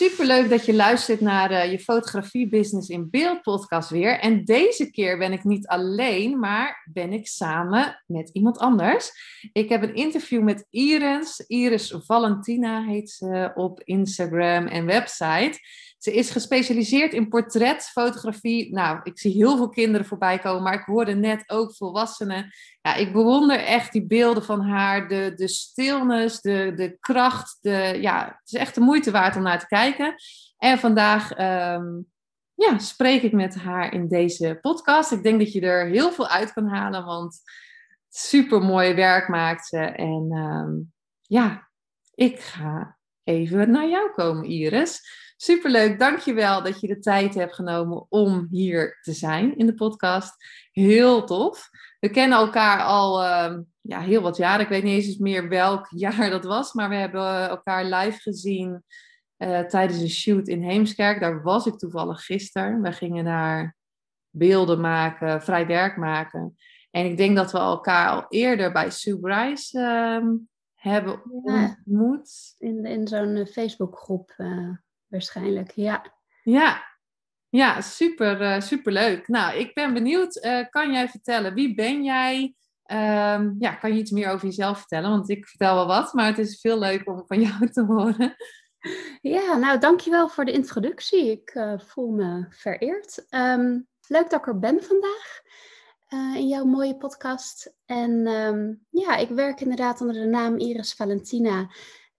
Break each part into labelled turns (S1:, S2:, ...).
S1: Super leuk dat je luistert naar uh, je Fotografie Business in Beeld podcast weer. En deze keer ben ik niet alleen, maar ben ik samen met iemand anders. Ik heb een interview met Iris. Iris Valentina heet ze op Instagram en website. Ze is gespecialiseerd in portretfotografie. Nou, ik zie heel veel kinderen voorbij komen, maar ik hoorde net ook volwassenen. Ja, ik bewonder echt die beelden van haar, de, de stilness, de, de kracht. De, ja, het is echt de moeite waard om naar te kijken. En vandaag ehm, ja, spreek ik met haar in deze podcast. Ik denk dat je er heel veel uit kan halen, want super mooi werk maakt ze. En ehm, ja, ik ga even naar jou komen, Iris. Superleuk, dankjewel dat je de tijd hebt genomen om hier te zijn in de podcast. Heel tof. We kennen elkaar al uh, ja, heel wat jaren. Ik weet niet eens meer welk jaar dat was, maar we hebben elkaar live gezien uh, tijdens een shoot in Heemskerk. Daar was ik toevallig gisteren. We gingen daar beelden maken, vrij werk maken. En ik denk dat we elkaar al eerder bij Sue Bryce uh, hebben ontmoet.
S2: In, in zo'n eh, Facebookgroep. Waarschijnlijk. Ja,
S1: ja. ja super, uh, super leuk. Nou, ik ben benieuwd. Uh, kan jij vertellen, wie ben jij? Um, ja, kan je iets meer over jezelf vertellen? Want ik vertel wel wat, maar het is veel leuk om van jou te horen.
S2: Ja, nou, dankjewel voor de introductie. Ik uh, voel me vereerd. Um, leuk dat ik er ben vandaag. Uh, in jouw mooie podcast. En um, ja, ik werk inderdaad onder de naam Iris Valentina.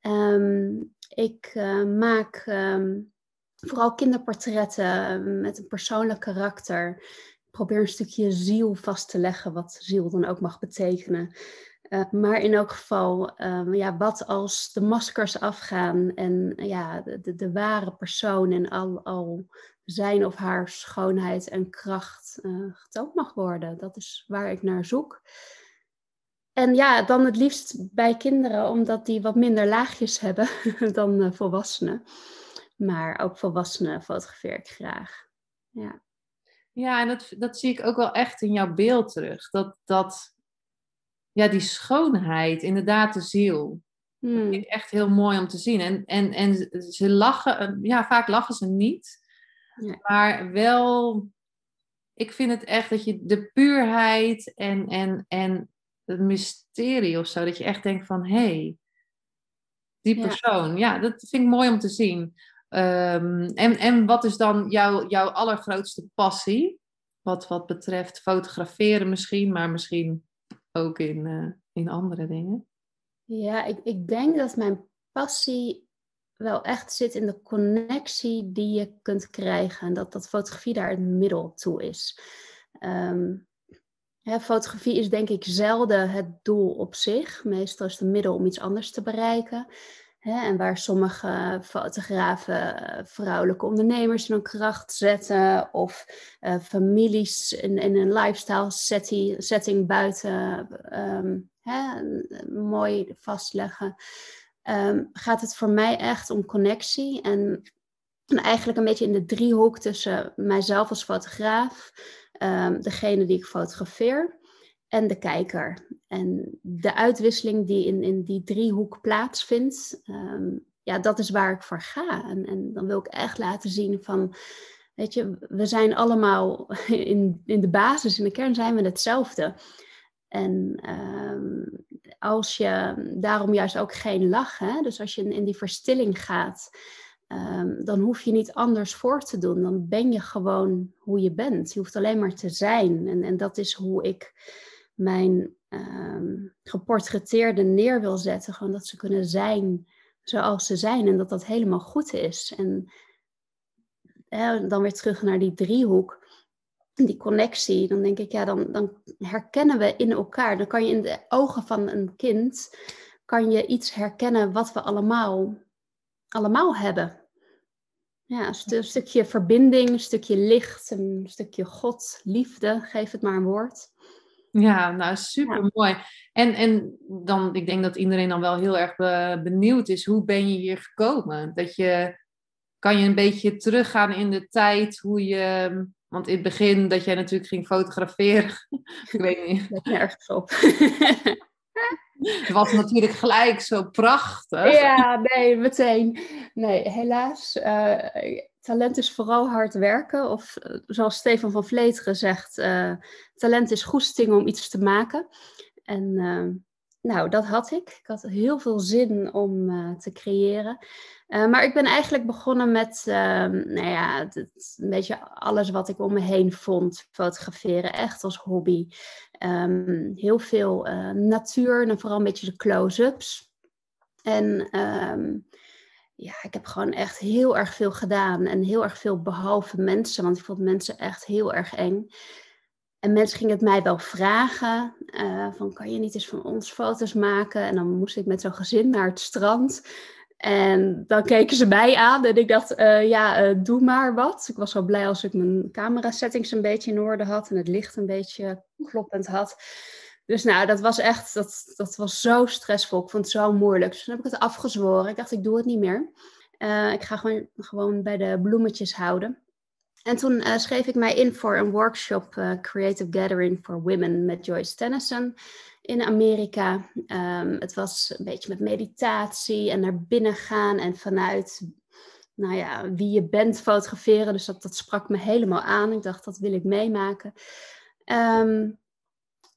S2: Um, ik uh, maak um, vooral kinderportretten met een persoonlijk karakter. Ik probeer een stukje ziel vast te leggen, wat ziel dan ook mag betekenen. Uh, maar in elk geval, um, ja, wat als de maskers afgaan en ja, de, de, ware persoon en al, al zijn of haar schoonheid en kracht uh, getoond mag worden. Dat is waar ik naar zoek. En ja, dan het liefst bij kinderen, omdat die wat minder laagjes hebben dan uh, volwassenen. Maar ook volwassenen fotografeer ik graag. Ja,
S1: ja en dat, dat zie ik ook wel echt in jouw beeld terug. Dat, dat ja, die schoonheid, inderdaad de ziel. Hmm. Dat vind ik echt heel mooi om te zien. En, en, en ze lachen, eh, ja, vaak lachen ze niet. Ja. Maar wel, ik vind het echt dat je de puurheid en, en, en het mysterie of zo. Dat je echt denkt van, hé, hey, die persoon. Ja. dat vind ik mooi om te zien. Um, en, en wat is dan jouw, jouw allergrootste passie? Wat, wat betreft fotograferen misschien, maar misschien ook in, uh, in andere dingen.
S2: Ja, ik, ik denk dat mijn passie wel echt zit in de connectie die je kunt krijgen. En dat, dat fotografie daar het middel toe is. Um, fotografie is denk ik zelden het doel op zich. Meestal is het een middel om iets anders te bereiken. en waar sommige fotografen eh, vrouwelijke ondernemers in hun kracht zetten of uh, families in, een lifestyle setting, buiten um, mooi vastleggen, um, gaat het voor mij echt om connectie en, en eigenlijk een beetje in de driehoek tussen mijzelf als fotograaf, um, degene die ik fotografeer en de kijker. En de uitwisseling die in, in die driehoek plaatsvindt, um, ja, dat is waar ik voor ga. En, en dan wil ik echt laten zien van, weet je, we zijn allemaal in, in de basis, in de kern zijn we hetzelfde. En um, als je daarom juist ook geen lach, hè, dus als je in die verstilling gaat, um, dan hoef je niet anders voor te doen. Dan ben je gewoon hoe je bent. Je hoeft alleen maar te zijn. En, en dat is hoe ik mijn um, geportretteerden neer wil zetten. Gewoon dat ze kunnen zijn zoals ze zijn. En dat dat helemaal goed is. En dan weer terug naar die driehoek. Die connectie. Dan denk ik, ja, dan, dan herkennen we in elkaar. Dan kan je in de ogen van een kind kan je iets herkennen wat we allemaal, allemaal hebben. Ja, een, stukje verbinding, een stukje licht, een stukje God, liefde, geef het maar een woord.
S1: Ja, nou super mooi. En, en dan, ik denk dat iedereen dan wel heel erg benieuwd is, hoe ben je hier gekomen? Dat je, kan je een beetje teruggaan in de tijd, hoe je, want in het begin dat jij natuurlijk ging fotograferen, ik weet niet.
S2: Let nergens op.
S1: Het was natuurlijk gelijk zo prachtig.
S2: Ja, nee, meteen. Nee, helaas. Uh, talent is vooral hard werken. Of eh, zoals Stefan van Vleteren zegt, uh, talent is goesting om iets te maken. En nou, dat had ik. Ik had heel veel zin om te creëren. maar ik ben eigenlijk begonnen met, ehm, nou ja, een beetje alles wat ik om me heen vond. Fotograferen, echt als hobby. Um, heel veel uh, natuur en vooral een beetje de close-ups. En um, ja, ik heb gewoon echt heel erg veel gedaan en heel erg veel behalve mensen, want ik vond mensen echt heel erg eng. En mensen gingen het mij wel vragen, uh, van kan je niet eens van ons foto's maken? En dan moest ik met zo'n gezin naar het strand. En dan keken ze mij aan en ik dacht, uh, ja, uh, doe maar wat. Ik was wel blij als ik mijn camera settings een beetje in orde had en het licht een beetje kloppend had. Dus nou, dat was echt, dat, dat was zo stressvol. Ik vond het zo moeilijk. Dus toen heb ik het afgezworen. Ik dacht, ik doe het niet meer. Ik ga gewoon, gewoon bij de bloemetjes houden. En toen schreef ik mij in voor een workshop Creative Gathering for Women met Joyce Tennyson in Amerika. Um, het was een beetje met meditatie en naar binnen gaan en vanuit nou ja, wie je bent fotograferen. Dus dat, dat sprak me helemaal aan. Ik dacht, dat wil ik meemaken. Um,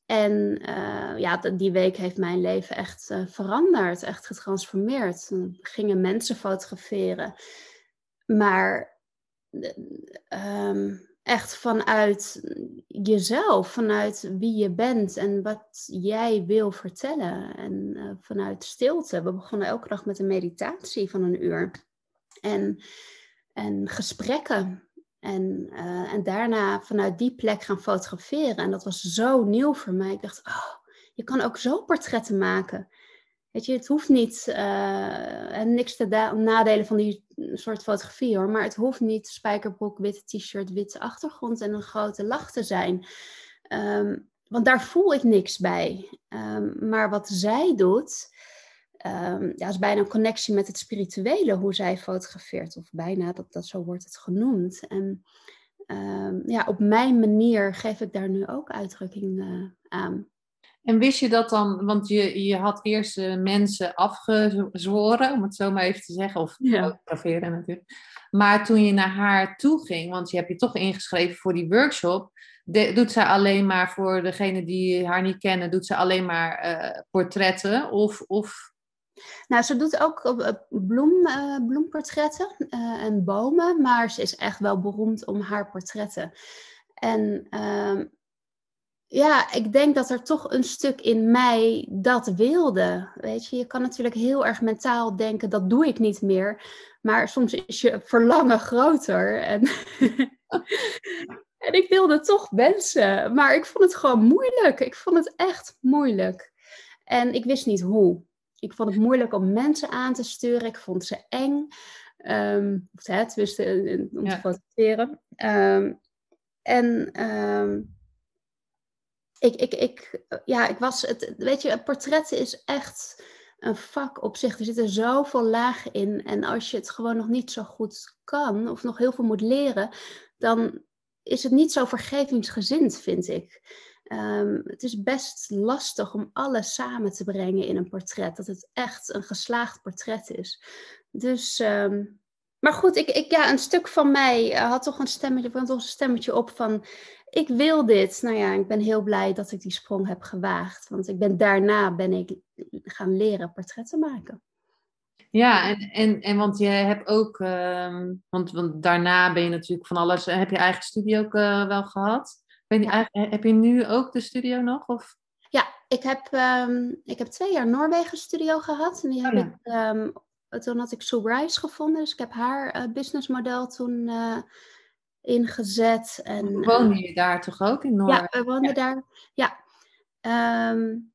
S2: en uh, ja, die week heeft mijn leven echt veranderd, echt getransformeerd. Gingen mensen fotograferen. Maar um, echt vanuit jezelf, vanuit wie je bent en wat jij wil vertellen. En uh, vanuit stilte. We begonnen elke dag met een meditatie van een uur. En, en gesprekken. En, uh, en daarna vanuit die plek gaan fotograferen. En dat was zo nieuw voor mij. Ik dacht, oh, je kan ook zo portretten maken. Weet je, het hoeft niet, uh, en niks te nadelen van die soort fotografie hoor, maar het hoeft niet spijkerbroek, witte t-shirt, witte achtergrond en een grote lach te zijn. Um, want daar voel ik niks bij. Um, maar wat zij doet, um, ja, is bijna een connectie met het spirituele, hoe zij fotografeert. Of bijna, dat, dat zo wordt het genoemd. En ja, op mijn manier geef ik daar nu ook uitdrukking uh, aan.
S1: En wist je dat dan, want je, je had eerst uh, mensen afgezworen, om het zo maar even te zeggen, of fotograferen natuurlijk. Maar toen je naar haar toe ging, want je hebt je toch ingeschreven voor die workshop, doet zij alleen maar voor degene die haar niet kennen, doet ze alleen maar uh, portretten? Of, of...
S2: Nou, ze doet ook uh, bloem, bloemportretten en bomen, maar ze is echt wel beroemd om haar portretten. En ehm, ja, ik denk dat er toch een stuk in mij dat wilde. Weet je, je kan natuurlijk heel erg mentaal denken, dat doe ik niet meer. Maar soms is je verlangen groter. En, en ik wilde toch wensen. Maar ik vond het gewoon moeilijk. Ik vond het echt moeilijk. En ik wist niet hoe. Ik vond het moeilijk om mensen aan te sturen. Ik vond ze eng. Um, of het, wist om te fotograferen. Um, en um, ik, ik, ik, ja, ik was het, weet je, portretten is echt een vak op zich. Er zitten zoveel lagen in. En als je het gewoon nog niet zo goed kan, of nog heel veel moet leren, dan is het niet zo vergevingsgezind, vind ik. Um, het is best lastig om alles samen te brengen in een portret. Dat het echt een geslaagd portret is. Dus, um, maar goed, ik, ik, ja, een stuk van mij had toch een stemmetje, een stemmetje op van ik wil dit. Nou ja, ik ben heel blij dat ik die sprong heb gewaagd. Want ik ben, daarna ben ik gaan leren portretten maken.
S1: Ja, en, en, en want je hebt ook, um, want, want daarna ben je natuurlijk van alles, heb je eigen studio ook uh, wel gehad? Ben je, ja. Heb je nu ook de studio nog? Of?
S2: Ja, ik heb, um, ik heb twee jaar Noorwegen studio gehad. En die heb oh, ja. ik, um, toen had ik Sue Rice gevonden. Dus ik heb haar uh, businessmodel toen uh, ingezet. En,
S1: woonde je daar toch ook in Noorwegen?
S2: Ja, we woonden daar. Ja. Um,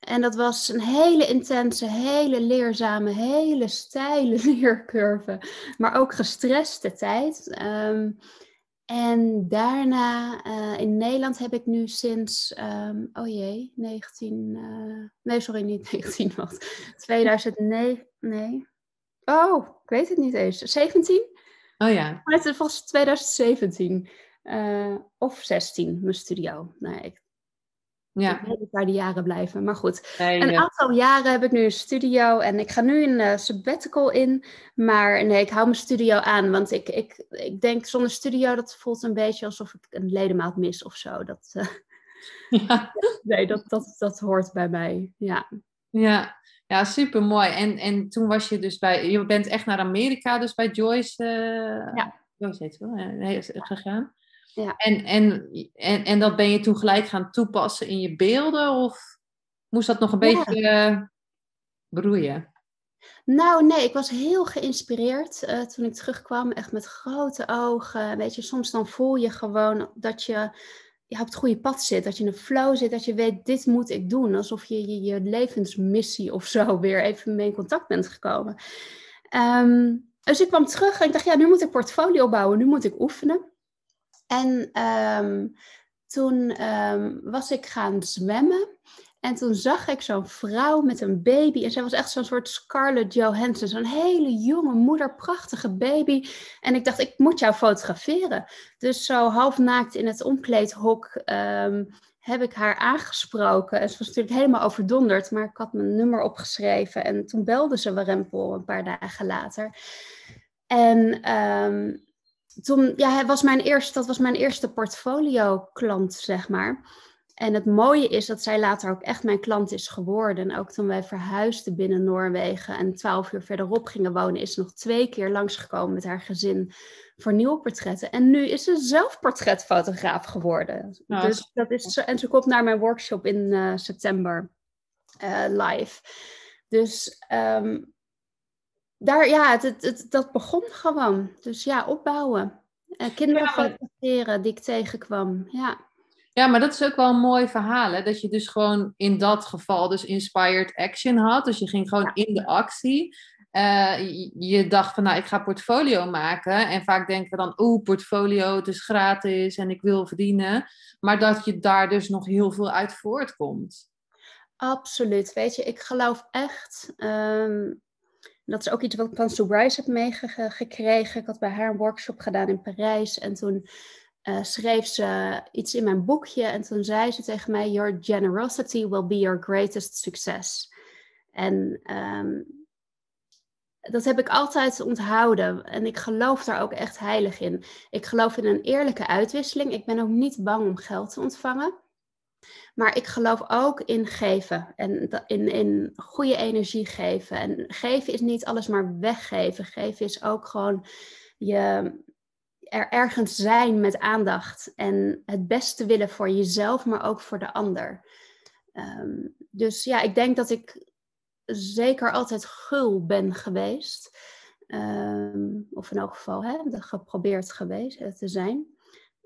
S2: En dat was een hele intense, hele leerzame, hele steile leercurve, maar ook gestreste tijd. Ehm, en daarna uh, in Nederland heb ik nu sinds, um, oh jee, 19, uh, eh, nee sorry, niet 19, wat, 2009, nee. Oh, ik weet het niet eens, 17?
S1: Oh ja.
S2: Het was 2017 uh, of 16, mijn studio. Nee, ik ja. Ik weet waar die jaren blijven. Maar goed, een aantal jaren heb ik nu een studio en ik ga nu een uh, sabbatical in. Maar nee, ik hou mijn studio aan, want ik, ik, ik denk zonder studio, dat voelt een beetje alsof ik een ledemaat mis of zo. Dat, uh, ja. Nee, dat, dat, dat hoort bij mij, ja.
S1: Ja, ja super mooi. En, en toen was je dus bij, je bent echt naar Amerika, dus bij Joyce, uh, ja. Joyce heet wel, gegaan. Ja. En, en, en, en dat ben je toen gelijk gaan toepassen in je beelden? Of moest dat nog een beetje uh, broeien?
S2: Nou, nee, ik was heel geïnspireerd uh, toen ik terugkwam. Echt met grote ogen. Weet je, soms dan voel je gewoon dat je, je op het goede pad zit. Dat je in een flow zit. Dat je weet, dit moet ik doen. Alsof je je, je levensmissie of zo weer even mee in contact bent gekomen. Um, dus ik kwam terug en ik dacht, ja, nu moet ik portfolio bouwen. Nu moet ik oefenen. En ehm, toen ehm, was ik gaan zwemmen. En toen zag ik zo'n vrouw met een baby. En zij was echt zo'n soort Scarlett Johansson. Zo'n hele jonge moeder, prachtige baby. En ik dacht, ik moet jou fotograferen. Dus zo half naakt in het omkleedhok um, heb ik haar aangesproken. En ze was natuurlijk helemaal overdonderd. Maar ik had mijn nummer opgeschreven. En toen belde ze Warempel een paar dagen later. En toen, ja, was mijn eerste, dat was mijn eerste portfolio-klant, zeg maar. En het mooie is dat zij later ook echt mijn klant is geworden. Ook toen wij verhuisden binnen Noorwegen en twaalf uur verderop gingen wonen, is ze nog twee keer langsgekomen met haar gezin voor nieuwe portretten. En nu is ze zelf portretfotograaf geworden. dus dat is, en ze komt naar mijn workshop in uh, september uh, live. Dus um, daar, ja, het, het, dat begon gewoon. Dus ja, opbouwen. Uh, kinderen ja, fotograferen die ik tegenkwam. Ja.
S1: Ja, maar dat is ook wel een mooi verhaal. Hè? Dat je dus gewoon in dat geval dus inspired action had. Dus je ging gewoon in de actie. Uh, je, dacht van, nou, ik ga portfolio maken. En vaak denken we dan, oeh, portfolio, het is gratis en ik wil verdienen. Maar dat je daar dus nog heel veel uit voortkomt.
S2: Absoluut. Weet je, ik geloof echt. Ehm, dat is ook iets wat ik van Sue Bryce heb meegekregen. Ik had bij haar een workshop gedaan in Parijs. En toen uh, schreef ze iets in mijn boekje. En toen zei ze tegen mij: Your generosity will be your greatest success. En um, dat heb ik altijd onthouden. En ik geloof daar ook echt heilig in. Ik geloof in een eerlijke uitwisseling. Ik ben ook niet bang om geld te ontvangen. Maar ik geloof ook in geven en in, in goede energie geven. En geven is niet alles maar weggeven. Geven is ook gewoon je er ergens zijn met aandacht en het beste willen voor jezelf, maar ook voor de ander. Ehm, dus ja, ik denk dat ik zeker altijd gul ben geweest. Ehm, of in elk geval hè, geprobeerd geweest te zijn.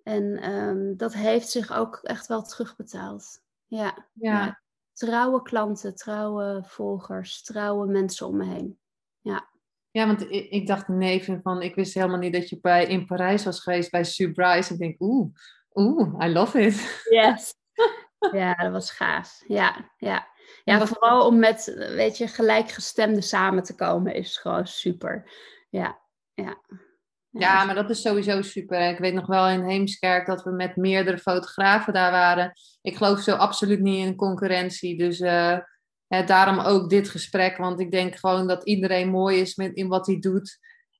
S2: En ehm, dat heeft zich ook echt wel terugbetaald. Ja, ja. Trouwe klanten, trouwe volgers, trouwe mensen om me heen. Ja.
S1: Ja, want ik, ik dacht neven van, ik wist helemaal niet dat je bij, in Parijs was geweest bij Surprise. Ik denk, oeh, oeh, I love it.
S2: Yes. ja, dat was gaaf. Ja, ja. Ja, vooral om met, weet je, gelijkgestemden samen te komen is gewoon super. Ja, ja.
S1: Ja, maar dat is sowieso super. Ik weet nog wel in Heemskerk dat we met meerdere fotografen daar waren. Ik geloof zo absoluut niet in concurrentie. Dus uh, daarom ook dit gesprek. Want ik denk gewoon dat iedereen mooi is met, in wat hij doet.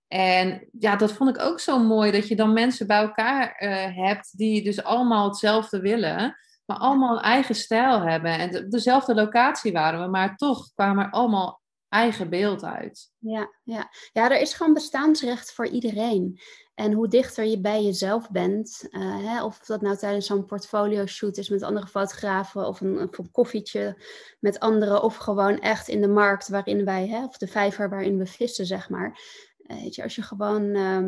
S1: En ja, dat vond ik ook zo mooi. Dat je dan mensen bij elkaar uh, hebt die dus allemaal hetzelfde willen. Maar allemaal een eigen stijl hebben. En dezelfde locatie waren we. Maar toch kwamen er allemaal eigen beeld uit.
S2: Ja, ja. ja, er is gewoon bestaansrecht voor iedereen. En hoe dichter je bij jezelf bent, uh, hè, of dat nou tijdens zo'n portfolio shoot is met andere fotografen, of een, een koffietje met anderen, of gewoon echt in de markt waarin wij, hè, of de vijver waarin we vissen, zeg maar. Uh, weet je, als je gewoon uh,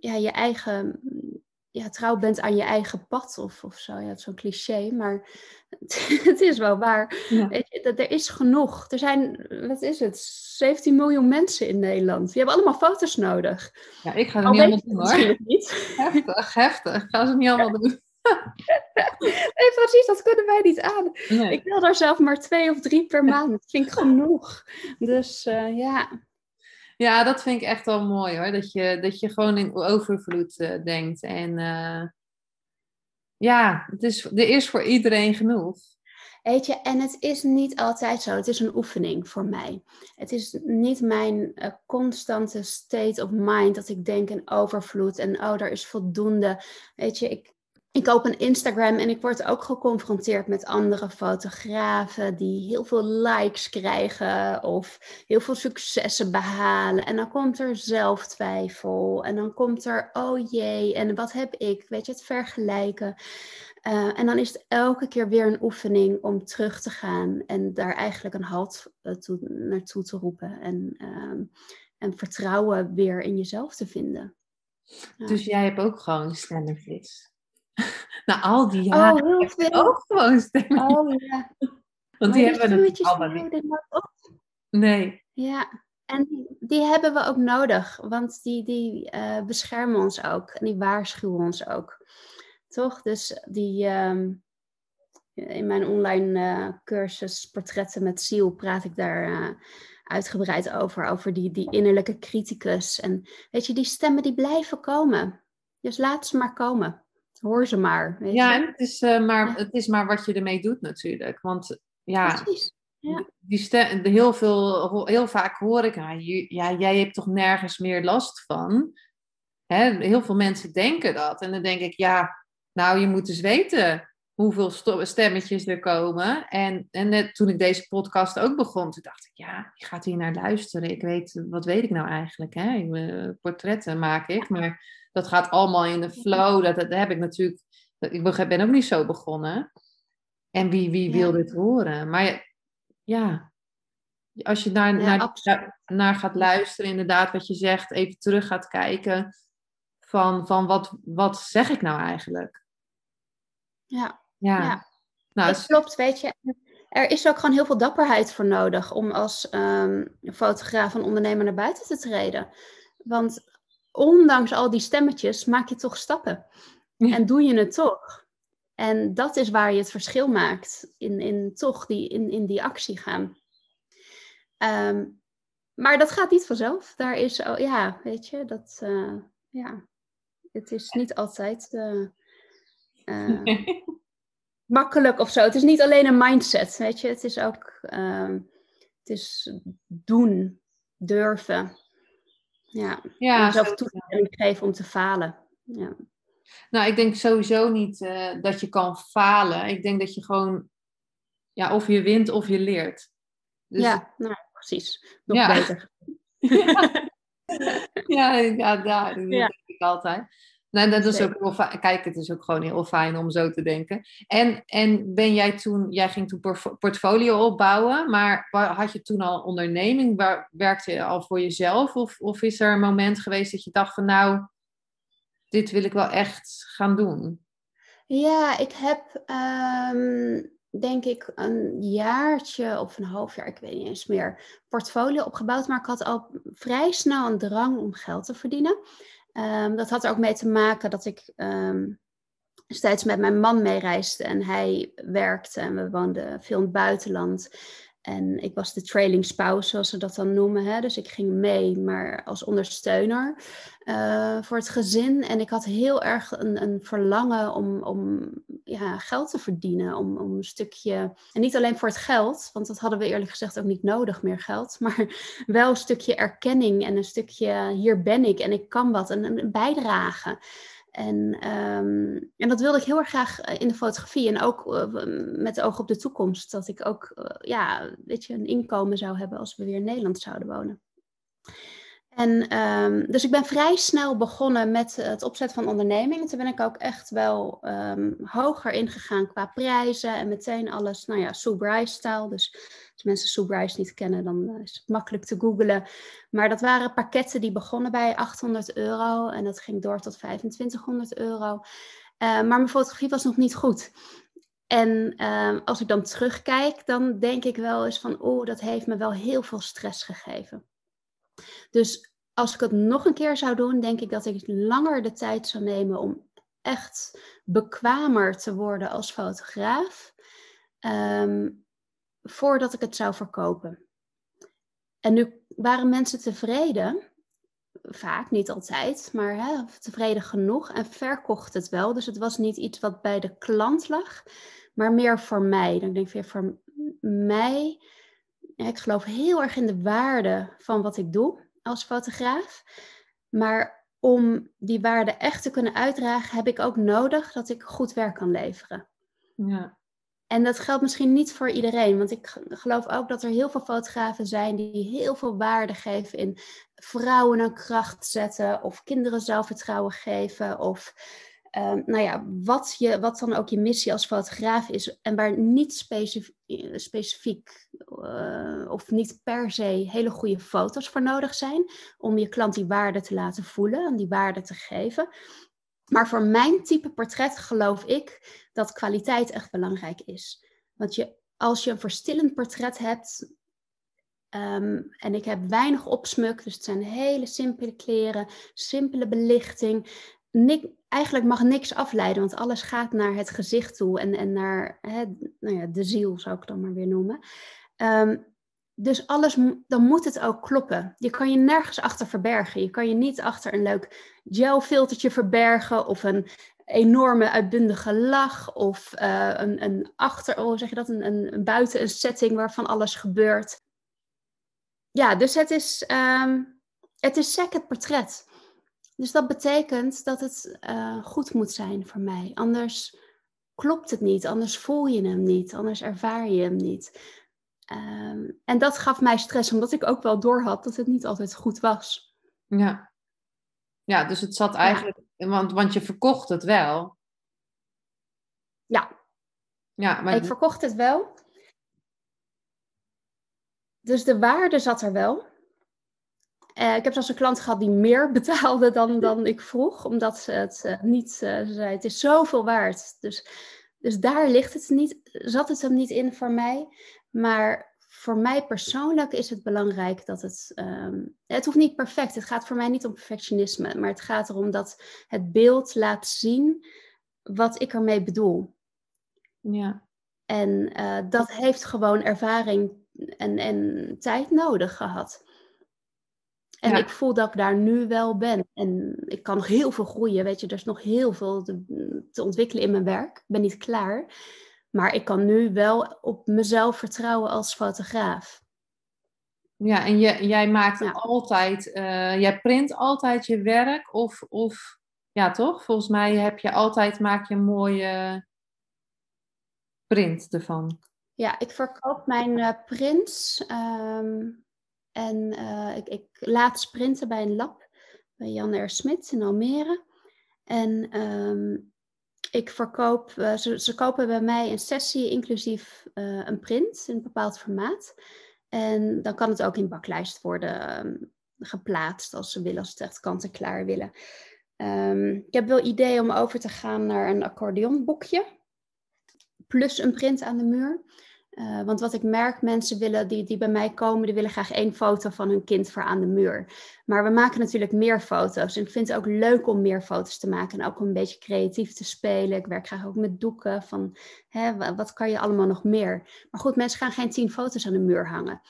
S2: ja, je eigen ja, trouw bent aan je eigen pad of, of zo. Ja, het is zo'n cliché, maar het, is wel waar. Je, dat, er is genoeg. Er zijn, wat is het, 17 miljoen mensen in Nederland. Die hebben allemaal foto's nodig.
S1: Ja, ik ga het niet allemaal doen hoor. Niet. Heftig, heftig. Ik ga ze niet allemaal doen.
S2: nee, precies, dat kunnen wij niet aan. Ik wil daar zelf maar twee of drie per maand. Dat vind ik genoeg. Dus uh, ja.
S1: Ja, dat vind ik echt wel mooi hoor. Dat je, dat je gewoon in overvloed uh, denkt. En uh, ja, het is, er is voor iedereen genoeg.
S2: Weet je, en het is niet altijd zo. Het is een oefening voor mij. Het is niet mijn uh, constante state of mind dat ik denk in overvloed en oh, er is voldoende. Weet je, ik, ik open Instagram en ik word ook geconfronteerd met andere fotografen die heel veel likes krijgen of heel veel successen behalen. En dan komt er zelftwijfel en dan komt er, oh jee, en wat heb ik? Weet je, het vergelijken. Uh, en dan is het elke keer weer een oefening om terug te gaan en daar eigenlijk een halt uh, toe, naartoe te roepen en, uh, en vertrouwen weer in jezelf te vinden.
S1: Dus jij hebt ook gewoon stemmenflits? Na al die jaren oh, heel veel. ook gewoon stemmen. Oh ja. Want die, hebben we allemaal niet. Nee.
S2: Ja, en die, die, hebben we ook nodig, want die, die uh, beschermen ons ook en die waarschuwen ons ook. Toch? Dus die, um, in mijn online uh, cursus Portretten met Ziel praat ik daar uh, uitgebreid over, over die, die innerlijke criticus. En weet je, die stemmen die blijven komen. Dus laat ze maar komen. Hoor ze maar. Weet
S1: ja, je? Het, is, uh, maar, het is maar wat je ermee doet natuurlijk. Want ja, Precies. Ja. Die stem, heel, veel, heel vaak hoor ik, ja, jij hebt toch nergens meer last van? Hè? Heel veel mensen denken dat. En dan denk ik, ja, nou, je moet dus weten hoeveel stemmetjes er komen. En, en net toen ik deze podcast ook begon, toen dacht ik, ja, je gaat hier naar luisteren. Ik weet, wat weet ik nou eigenlijk? Hè? Portretten maak ik, maar dat gaat allemaal in de flow. Dat, dat heb ik natuurlijk, ik ben ook niet zo begonnen. En wie, wie wil dit horen? Maar ja, als je naar, naar, naar, gaat luisteren, inderdaad, wat je zegt, even terug gaat kijken van, van wat, wat zeg ik nou eigenlijk?
S2: Ja, ja. ja. Nou, het klopt, weet je. Er is ook gewoon heel veel dapperheid voor nodig om als um, fotograaf en ondernemer naar buiten te treden. Want ondanks al die stemmetjes maak je toch stappen. En doe je het toch. En dat is waar je het verschil maakt. In, in toch die, in, in die actie gaan. Ehm, maar dat gaat niet vanzelf. Daar is, oh, ja, weet je, dat, uh, ja, het is niet altijd uh, uh, makkelijk of zo. Het is niet alleen een mindset, weet je. Het is ook, um, het is doen, durven. Ja, ja jezelf toestemming geven om te falen. Ja.
S1: Nou, ik denk sowieso niet uh, dat je kan falen. Ik denk dat je gewoon, ja, of je wint of je leert.
S2: Dus ja, nou, precies. Nog ja. beter.
S1: ja, ja, daar, dat denk ik altijd. Nou, dat is ook heel fijn. Kijk, het is ook gewoon heel fijn om zo te denken. En, en ben jij toen, jij ging toen portfolio opbouwen, maar had je toen al onderneming? Waar, werkte je al voor jezelf? Of, of is er een moment geweest dat je dacht van nou, dit wil ik wel echt gaan doen?
S2: Ja, ik heb ehm, denk ik een jaartje of een half jaar, ik weet niet eens meer, portfolio opgebouwd. Maar ik had al vrij snel een drang om geld te verdienen. Um, dat had er ook mee te maken dat ik um, steeds met mijn man meereisde en hij werkte en we woonden veel in het buitenland. En ik was de trailing spouse, zoals ze dat dan noemen. Hè? Dus ik ging mee, maar als ondersteuner uh, voor het gezin. En ik had heel erg een, een verlangen om, om ja, geld te verdienen. Om, om een stukje. En niet alleen voor het geld, want dat hadden we eerlijk gezegd ook niet nodig, meer geld. Maar wel een stukje erkenning en een stukje hier ben ik en ik kan wat. En een bijdrage. En, um, en dat wilde ik heel erg graag eh, in de fotografie. En ook uh, met oog op de toekomst. Dat ik ook uh, ja, weet je, een inkomen zou hebben als we weer in Nederland zouden wonen. En um, dus ik ben vrij snel begonnen met het opzetten van ondernemingen. Toen ben ik ook echt wel um, hoger ingegaan qua prijzen. En meteen alles, nou ja, Sue Bryce. Dus Als mensen Sobrice niet kennen, dan is het makkelijk te googlen. Maar dat waren pakketten die begonnen bij 800 euro en dat ging door tot 2500 euro. maar mijn fotografie was nog niet goed. En ehm, als ik dan terugkijk, dan denk ik wel eens van, oh, dat heeft me wel heel veel stress gegeven. Dus als ik het nog een keer zou doen, denk ik dat ik langer de tijd zou nemen om echt bekwamer te worden als fotograaf, ehm, voordat ik het zou verkopen. En nu waren mensen tevreden, vaak, niet altijd, maar hè, tevreden genoeg en verkocht het wel. Dus het was niet iets wat bij de klant lag, maar meer voor mij. Dan denk ik voor mij, ik geloof heel erg in de waarde van wat ik doe als fotograaf. Maar om die waarde echt te kunnen uitdragen, heb ik ook nodig dat ik goed werk kan leveren. Ja. En dat geldt misschien niet voor iedereen, want ik geloof ook dat er heel veel fotografen zijn die heel veel waarde geven in vrouwen een kracht zetten of kinderen zelfvertrouwen geven of Ehm, nou ja, wat, je, wat dan ook je missie als fotograaf is en waar niet specifiek, uh, of niet per se hele goede foto's voor nodig zijn om je klant die waarde te laten voelen en die waarde te geven. Maar voor mijn type portret geloof ik dat kwaliteit echt belangrijk is. Want je, als je een verstillend portret hebt, ehm, en ik heb weinig opsmuk, dus het zijn hele simpele kleren, simpele belichting eigenlijk mag niks afleiden, want alles gaat naar het gezicht toe en, en naar nou ja, de ziel, zou ik dan maar weer noemen. Ehm, dus alles, dan moet het ook kloppen. Je kan je nergens achter verbergen. Je kan je niet achter een leuk gelfiltertje verbergen of een enorme uitbundige lach of uh, een, een achter, oh, zeg je dat, een, een, een, buiten een setting waarvan alles gebeurt. Ja, dus het is, um, het is sec het portret. Dus dat betekent dat het uh, goed moet zijn voor mij. Anders klopt het niet, anders voel je hem niet, anders ervaar je hem niet. Um, en dat gaf mij stress, omdat ik ook wel doorhad dat het niet altijd goed was.
S1: Ja, ja dus het zat eigenlijk, want, want je verkocht het wel.
S2: Ja. Ja, maar... Ik verkocht het wel. Dus de waarde zat er wel. Uh, ik heb zelfs een klant gehad die meer betaalde dan, dan ik vroeg, omdat ze het uh, niet uh, zei. Het is zoveel waard. Dus, dus daar ligt het niet, zat het hem niet in voor mij. Maar voor mij persoonlijk is het belangrijk dat het. Um, het hoeft niet perfect. Het gaat voor mij niet om perfectionisme. Maar het gaat erom dat het beeld laat zien wat ik ermee bedoel. Ja. En dat heeft gewoon ervaring en, en tijd nodig gehad. En ik voel dat ik daar nu wel ben. En ik kan nog heel veel groeien. Weet je, er is nog heel veel te, te, ontwikkelen in mijn werk. Ik ben niet klaar. Maar ik kan nu wel op mezelf vertrouwen als fotograaf.
S1: Ja, en je, jij maakt altijd, uh, jij print altijd je werk of, of, ja toch? Volgens mij heb je altijd, maak je een mooie print ervan.
S2: Ja, ik verkoop mijn uh, prints. Ehm, en uh, ik, ik, laat sprinten bij een lab bij Jan R. In Almere. En um, ik verkoop, uh, ze, ze, kopen bij mij een sessie inclusief uh, een print in een bepaald formaat. En dan kan het ook in baklijst worden um, geplaatst als ze willen, als ze het echt kant-en-klaar willen. Um, ik heb wel idee om over te gaan naar een accordeonboekje. Plus een print aan de muur. Uh, want wat ik merk, mensen willen, die, die bij mij komen, die willen graag één foto van hun kind voor aan de muur. Maar we maken natuurlijk meer foto's. En ik vind het ook leuk om meer foto's te maken en ook om een beetje creatief te spelen. Ik werk graag ook met doeken van, hè, wat kan je allemaal nog meer? Maar goed, mensen gaan geen tien foto's aan de muur hangen.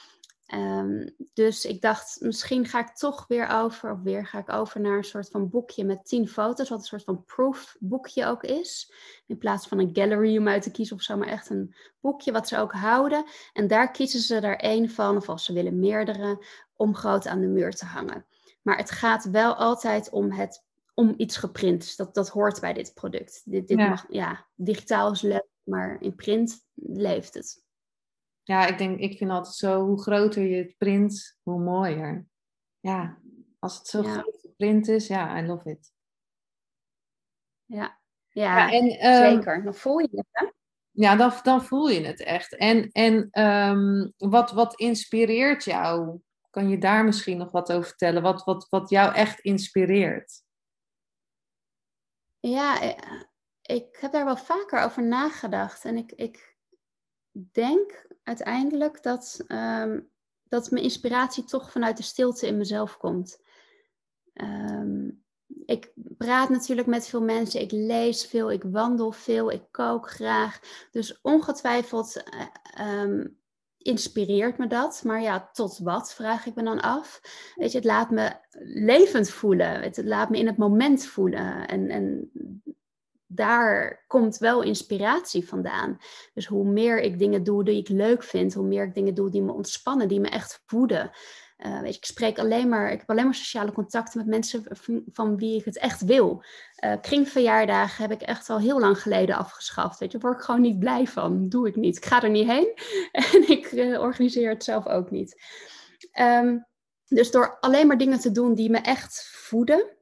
S2: Um, dus ik dacht, misschien ga ik toch weer over, of weer ga ik over naar een soort van boekje met tien foto's, wat een soort van proof boekje ook is. In plaats van een gallery om uit te kiezen of zo, maar echt een boekje wat ze ook houden. En daar kiezen ze er één van, of als ze willen meerdere, om groot aan de muur te hangen. Maar het gaat wel altijd om, het, om iets geprint. Dat, dat hoort bij dit product. Dit, dit ja. Mag, ja, digitaal is leuk, maar in print leeft het
S1: ja, ik denk, ik vind altijd zo, hoe groter je het print, hoe mooier. Ja, als het zo ja. groot print is, ja, I love it.
S2: Ja, ja, ja en, um, zeker. Dan voel je het, hè?
S1: ja, dan, dan voel je het echt. En, en ehm, wat, wat inspireert jou? Kan je daar misschien nog wat over vertellen? Wat, wat, wat jou echt inspireert?
S2: Ja, eh, ik heb daar wel vaker over nagedacht. En ik, ik denk uiteindelijk dat, um, dat mijn inspiratie toch vanuit de stilte in mezelf komt. Ehm, ik praat natuurlijk met veel mensen, ik lees veel, ik wandel veel, ik kook graag. Dus ongetwijfeld uh, inspireert me dat. Maar ja, tot wat, vraag ik me dan af. Weet je, het laat me levend voelen. Het laat me in het moment voelen. En, en daar komt wel inspiratie vandaan. Dus hoe meer ik dingen doe die ik leuk vind, hoe meer ik dingen doe die me ontspannen, die me echt voeden. Uh, weet je, ik spreek alleen maar, ik heb alleen maar sociale contacten met mensen van wie ik het echt wil. Uh, kringverjaardagen heb ik echt al heel lang geleden afgeschaft. Weet je, daar word ik gewoon niet blij van. Doe ik niet. Ik ga er niet heen en ik uh, organiseer het zelf ook niet. Um, dus door alleen maar dingen te doen die me echt voeden,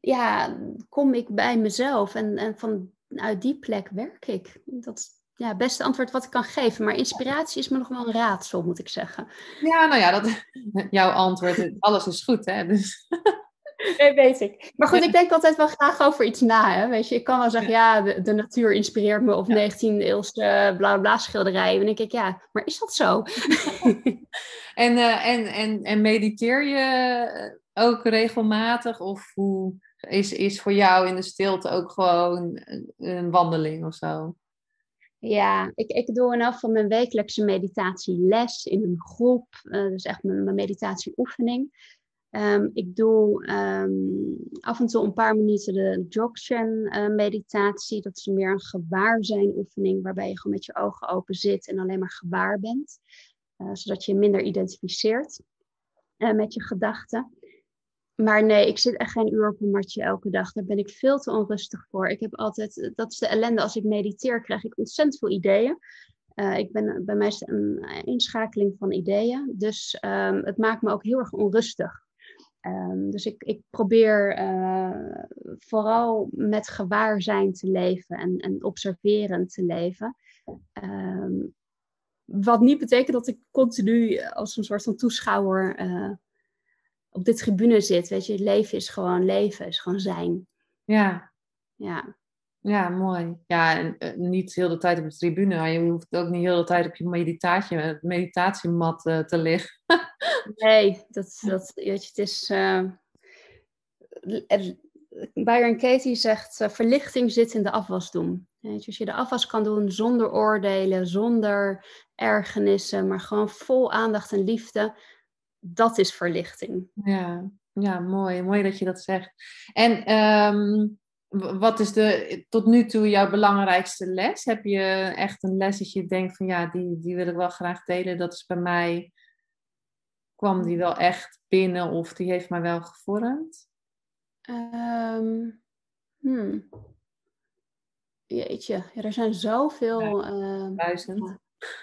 S2: ja, kom ik bij mezelf en, en vanuit die plek werk ik. Dat is ja, het beste antwoord wat ik kan geven. Maar inspiratie is me nog wel een raadsel, moet ik zeggen.
S1: Ja, nou ja, dat, jouw antwoord, alles is goed, hè? Dus.
S2: Nee, weet ik. Maar goed, ik denk altijd wel graag over iets na. Hè? Weet je, ik kan wel zeggen, ja, de, de natuur inspireert me. Of 19e-eeuwse bla bla schilderijen. En dan denk ik, ja, maar is dat zo?
S1: en, uh, en, en, en mediteer je ook regelmatig? Of hoe is, is voor jou in de stilte ook gewoon een wandeling of zo?
S2: Ja, ik, ik doe in af van mijn wekelijkse meditatieles in een groep. Uh, dus echt mijn, meditatieoefening. Um, ik doe um, af en toe een paar minuten de Dzogchen uh, meditatie. Dat is meer een gewaarzijn oefening waarbij je gewoon met je ogen open zit en alleen maar gewaar bent. Uh, zodat je minder identificeert met je gedachten maar nee, ik zit echt geen uur op een matje elke dag. Daar ben ik veel te onrustig voor. Ik heb altijd, dat is de ellende, als ik mediteer krijg ik ontzettend veel ideeën. Uh, ik ben bij mij een inschakeling van ideeën. Dus um, het maakt me ook heel erg onrustig. Um, dus ik, ik probeer uh, vooral met gewaarzijn te leven en, en observerend te leven. Um, wat niet betekent dat ik continu als een soort van toeschouwer op de tribune zit. Weet je, leven is gewoon leven, is gewoon zijn.
S1: Ja.
S2: Ja.
S1: Ja, mooi. Ja, en uh, niet heel de tijd op de tribune. Maar je hoeft ook niet heel de tijd op je meditatie, meditatiemat uh, te liggen.
S2: nee, dat, dat, weet je, het is... Uh, Byron Katie zegt, verlichting zit in de afwasdoen. Weet je, als je de afwas kan doen zonder oordelen, zonder ergernissen, maar gewoon vol aandacht en liefde, dat is verlichting.
S1: Ja, ja mooi. Mooi dat je dat zegt. En um, wat is de, tot nu toe jouw belangrijkste les? Heb je echt een les dat je denkt van ja, die, die wil ik wel graag delen. Dat is bij mij, kwam die wel echt binnen of die heeft mij wel gevormd?
S2: Um, hmm. Jeetje, ja, er zijn zoveel...
S1: Ja, uh, duizend.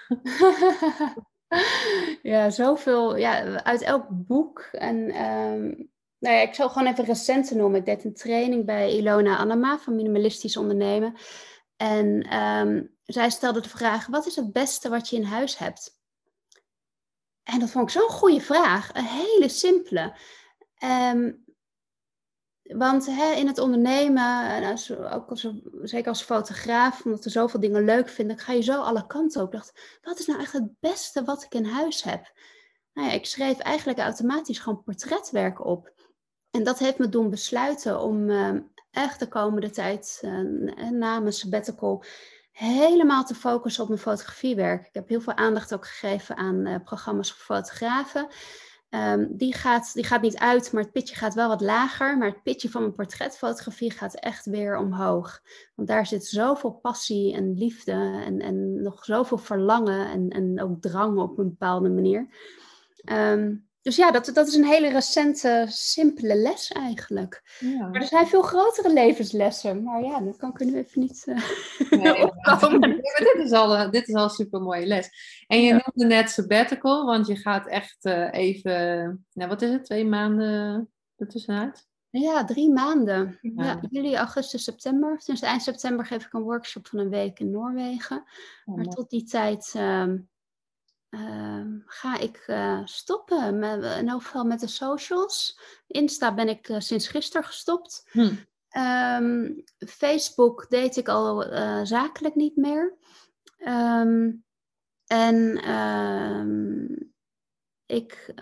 S2: ja, zoveel. Ja, uit elk boek. En um, nou ja, ik zal gewoon even recente noemen. Ik deed een training bij Ilona Annema van Minimalistisch Ondernemen. En um, zij stelde de vraag: wat is het beste wat je in huis hebt? En dat vond ik zo'n goede vraag. Een hele simpele. Um, want hè, in het ondernemen, en als, ook als, zeker als fotograaf, omdat we zoveel dingen leuk vinden, ga je zo alle kanten op. Ik dacht, wat is nou echt het beste wat ik in huis heb? Nou ja, ik schreef eigenlijk automatisch gewoon portretwerk op. En dat heeft me doen besluiten om uh, echt de komende tijd, uh, na mijn sabbatical, helemaal te focussen op mijn fotografiewerk. Ik heb heel veel aandacht ook gegeven aan programma's voor fotografen. Um, die, gaat, die gaat niet uit, maar het pitje gaat wel wat lager. Maar het pitje van mijn portretfotografie gaat echt weer omhoog. Want daar zit zoveel passie en liefde en, en nog zoveel verlangen en, en ook drang op een bepaalde manier. Um, dus ja, dat, dat is een hele recente, simpele les eigenlijk. Ja. Maar er zijn veel grotere levenslessen. Maar ja, dat kan ik er nu even niet uh, nee, opkomen.
S1: dit, is al, uh, dit is al een super mooie les. En je ja. noemde net sabbatical, want je gaat echt uh, even, nou wat is het, twee maanden ertussenuit?
S2: Ja, drie maanden. Ja, juli, augustus, september. Sinds eind september geef ik een workshop van een week in Noorwegen. Oh, maar tot die tijd ehm, ehm, ga ik uh, stoppen. Met, in ieder geval met de socials. Insta ben ik uh, sinds gisteren gestopt. Hm. Ehm, Facebook deed ik al uh, zakelijk niet meer. en ik,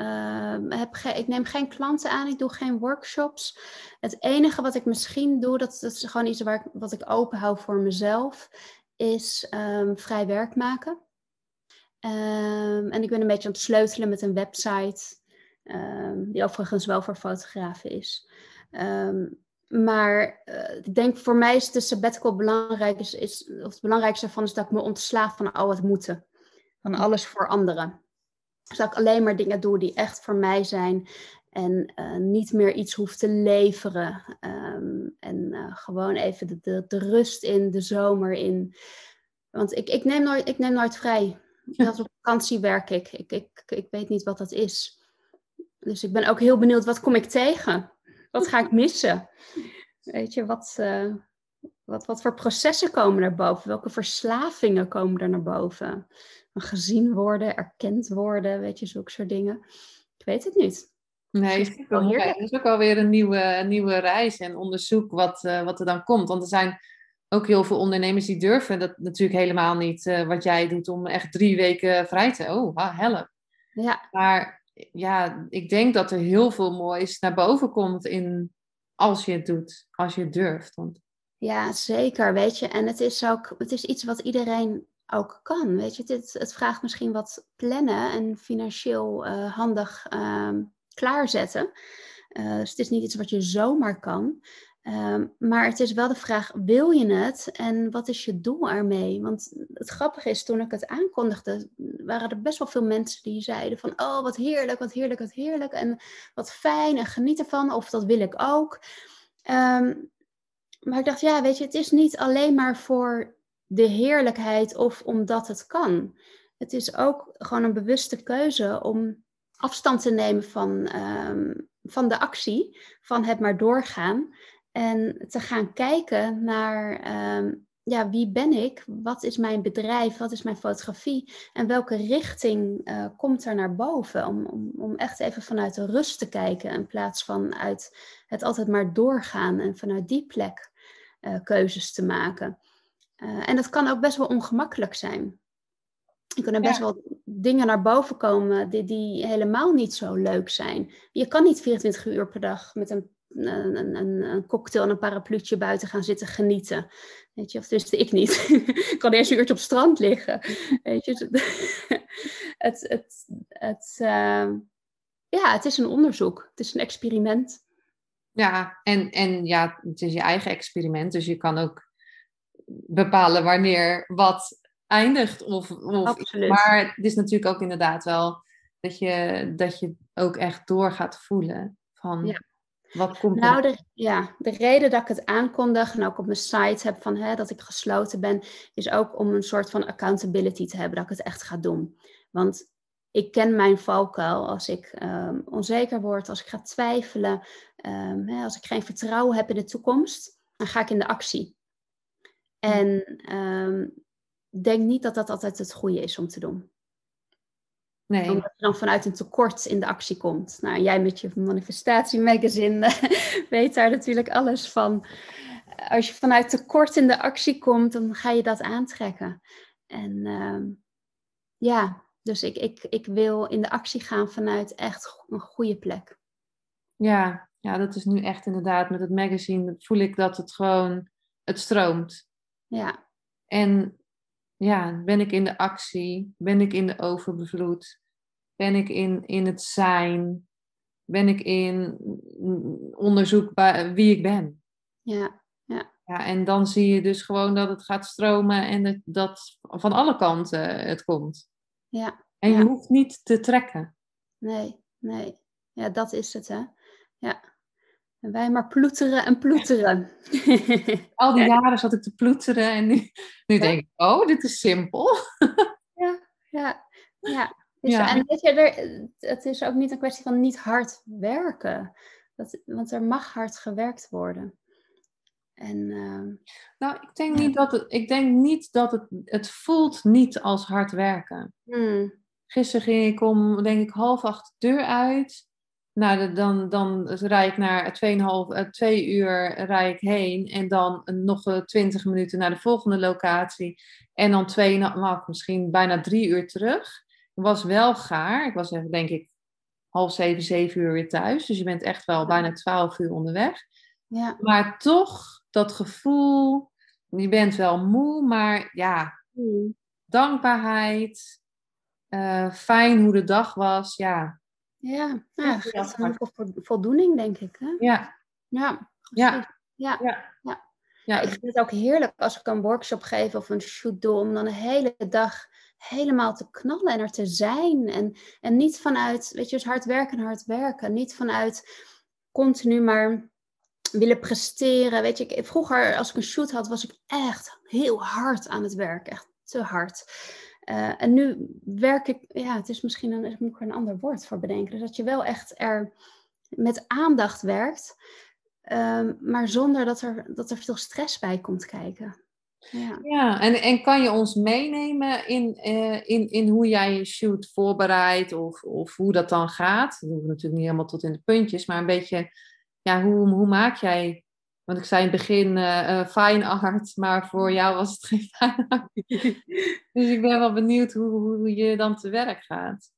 S2: heb ik neem geen klanten aan, ik doe geen workshops. Het enige wat ik misschien doe, dat, dat is gewoon iets waar wat ik open hou voor mezelf, is vrij werk maken. Um, en ik ben een beetje aan het sleutelen met een website, um, die overigens wel voor fotografen is. maar uh, ik denk voor mij is de sabbatical belangrijk, is, is, of het belangrijkste van is dat ik me ontslaaf van al het moeten. Van alles voor anderen. Dus dat ik alleen maar dingen doe die echt voor mij zijn. En uh, niet meer iets hoef te leveren. En uh, gewoon even de, de, de, rust in, de zomer in. Want ik, ik, neem, nooit, ik neem nooit vrij. Als op vakantie werk ik. Ik, ik. ik weet niet wat dat is. Dus ik ben ook heel benieuwd, wat kom ik tegen? Wat ga ik missen? Weet je, wat, uh, wat, wat voor processen komen er boven? Welke verslavingen komen er naar boven? gezien worden, erkend worden, weet je, zulke soort dingen. Ik weet het niet.
S1: Nee, het is, het is ook alweer een nieuwe, een nieuwe reis en onderzoek wat, uh, wat er dan komt. Want er zijn ook heel veel ondernemers die durven dat natuurlijk helemaal niet uh, wat jij doet om echt drie weken vrij te... Oh, wow, help. Ja. Maar ja, ik denk dat er heel veel moois naar boven komt in als je het doet, als je het durft. Want...
S2: Ja, zeker, weet je. En het is ook, het is iets wat iedereen ook kan. Weet je, het, het vraagt misschien wat plannen en financieel uh, handig uh, klaarzetten. Uh, dus het is niet iets wat je zomaar kan. Um, maar het is wel de vraag, wil je het en wat is je doel ermee? Want het grappige is, toen ik het aankondigde, waren er best wel veel mensen die zeiden van, oh wat heerlijk, wat heerlijk, wat heerlijk en wat fijn en geniet ervan of dat wil ik ook. Um, maar ik dacht, ja, weet je, het is niet alleen maar voor de heerlijkheid of omdat het kan. Het is ook gewoon een bewuste keuze om afstand te nemen van, ehm, van de actie, van het maar doorgaan. En te gaan kijken naar ehm, ja, wie ben ik? Wat is mijn bedrijf? Wat is mijn fotografie? En welke richting uh, komt er naar boven? Om, om, om echt even vanuit de rust te kijken in plaats van uit het altijd maar doorgaan en vanuit die plek uh, keuzes te maken. Uh, en dat kan ook best wel ongemakkelijk zijn. Er kunnen best wel dingen naar boven komen die, die helemaal niet zo leuk zijn. Je kan niet 24 uur per dag met een, een, een, een cocktail en een parapluutje buiten gaan zitten genieten. Weet je, of dus ik niet. ik kan eerst een uurtje op het strand liggen. Weet je, het, het, het, uh, ja, het is een onderzoek. Het is een experiment.
S1: Ja, en, en ja, het is je eigen experiment. Dus je kan ook bepalen wanneer wat eindigt. Of, of, maar het is natuurlijk ook inderdaad wel dat je, dat je ook echt door gaat voelen van ja. Wat komt
S2: nou. De, ja, de reden dat ik het aankondig en ook op mijn site heb van hè, dat ik gesloten ben, is ook om een soort van accountability te hebben, dat ik het echt ga doen. Want ik ken mijn valkuil als ik um, onzeker word, als ik ga twijfelen, um, hè, als ik geen vertrouwen heb in de toekomst, dan ga ik in de actie. En um, denk niet dat dat altijd het goede is om te doen. Nee. Omdat je dan vanuit een tekort in de actie komt. Nou, jij met je manifestatie magazine weet daar natuurlijk alles van. Als je vanuit tekort in de actie komt, dan ga je dat aantrekken. En um, ja, dus ik, ik, ik wil in de actie gaan vanuit echt een goede plek.
S1: Ja, ja, dat is nu echt inderdaad met het magazine voel ik dat het gewoon, het stroomt. Ja. En ja, ben ik in de actie? Ben ik in de overbevloed? Ben ik in, in het zijn? Ben ik in onderzoek bij wie ik ben? Ja, ja. ja. En dan zie je dus gewoon dat het gaat stromen en dat, dat van alle kanten het komt. Ja. En je hoeft niet te trekken.
S2: Nee, nee. Ja, dat is het, hè. Ja. En wij maar ploeteren en ploeteren.
S1: Al die jaren zat ik te ploeteren en nu, nu denk ik, oh, dit is simpel.
S2: ja, ja, ja. Dus, ja. En weet je, er, het is ook niet een kwestie van niet hard werken. Dat, want er mag hard gewerkt worden. En, ehm,
S1: nou, ik denk niet dat het, ik denk niet dat het, het voelt niet als hard werken.
S2: Hmm.
S1: Gisteren ging ik om, denk ik, half acht de deur uit. Nou, dan, dan rijd ik naar 2,5, 2 eh, uur rijd ik heen. En dan nog 20 minuten naar de volgende locatie. En dan 2, nou, misschien bijna drie uur terug. Was wel gaar. Ik was denk ik half zeven, zeven uur weer thuis. Dus je bent echt wel bijna 12 uur onderweg.
S2: Ja.
S1: Maar toch, dat gevoel, je bent wel moe, maar ja,
S2: hmm.
S1: dankbaarheid, uh, fijn hoe de dag was, ja.
S2: Ja, ja, ja voor voldoening, denk ik. Hè?
S1: Ja.
S2: Ja,
S1: ja.
S2: Ja.
S1: Ja.
S2: ja. Ik vind het ook heerlijk als ik een workshop geef of een shoot doe, om dan een hele dag helemaal te knallen en er te zijn. En, en niet vanuit, weet je, dus hard werken, hard werken. Niet vanuit continu maar willen presteren. Weet je, ik, vroeger als ik een shoot had, was ik echt heel hard aan het werk. Echt te hard. Uh, en nu werk ik, ja, het is misschien een, ik moet er een ander woord voor bedenken. Dus dat je wel echt er met aandacht werkt, um, maar zonder dat er, dat er veel stress bij komt kijken. Ja,
S1: ja en, en kan je ons meenemen in, uh, in, in hoe jij je shoot voorbereidt of, of hoe dat dan gaat? Dat hoeven natuurlijk niet helemaal tot in de puntjes, maar een beetje ja, hoe, hoe maak jij want ik zei in het begin uh, fine art, maar voor jou was het geen fine art. dus ik ben wel benieuwd hoe, hoe je dan te werk gaat.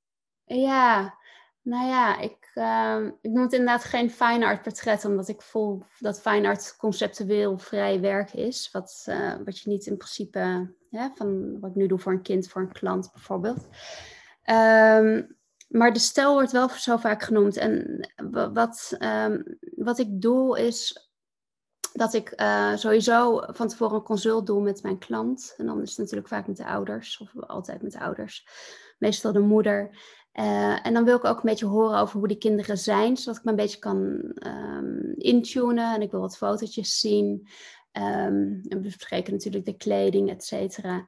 S2: Ja, nou ja, ik, uh, ik noem het inderdaad geen fine art portret, omdat ik voel dat fine art conceptueel vrij werk is. Wat, uh, wat je niet in principe, van wat ik nu doe voor een kind, voor een klant bijvoorbeeld. Um, maar de stijl wordt wel zo vaak genoemd. En wat, um, wat ik doe is dat ik uh, sowieso van tevoren een consult doe met mijn klant. En dan is het natuurlijk vaak met de ouders, of altijd met de ouders. Meestal de moeder. Uh, en dan wil ik ook een beetje horen over hoe die kinderen zijn, zodat ik me een beetje kan um, intunen. En ik wil wat fotootjes zien. Um, en we bespreken natuurlijk de kleding, et cetera.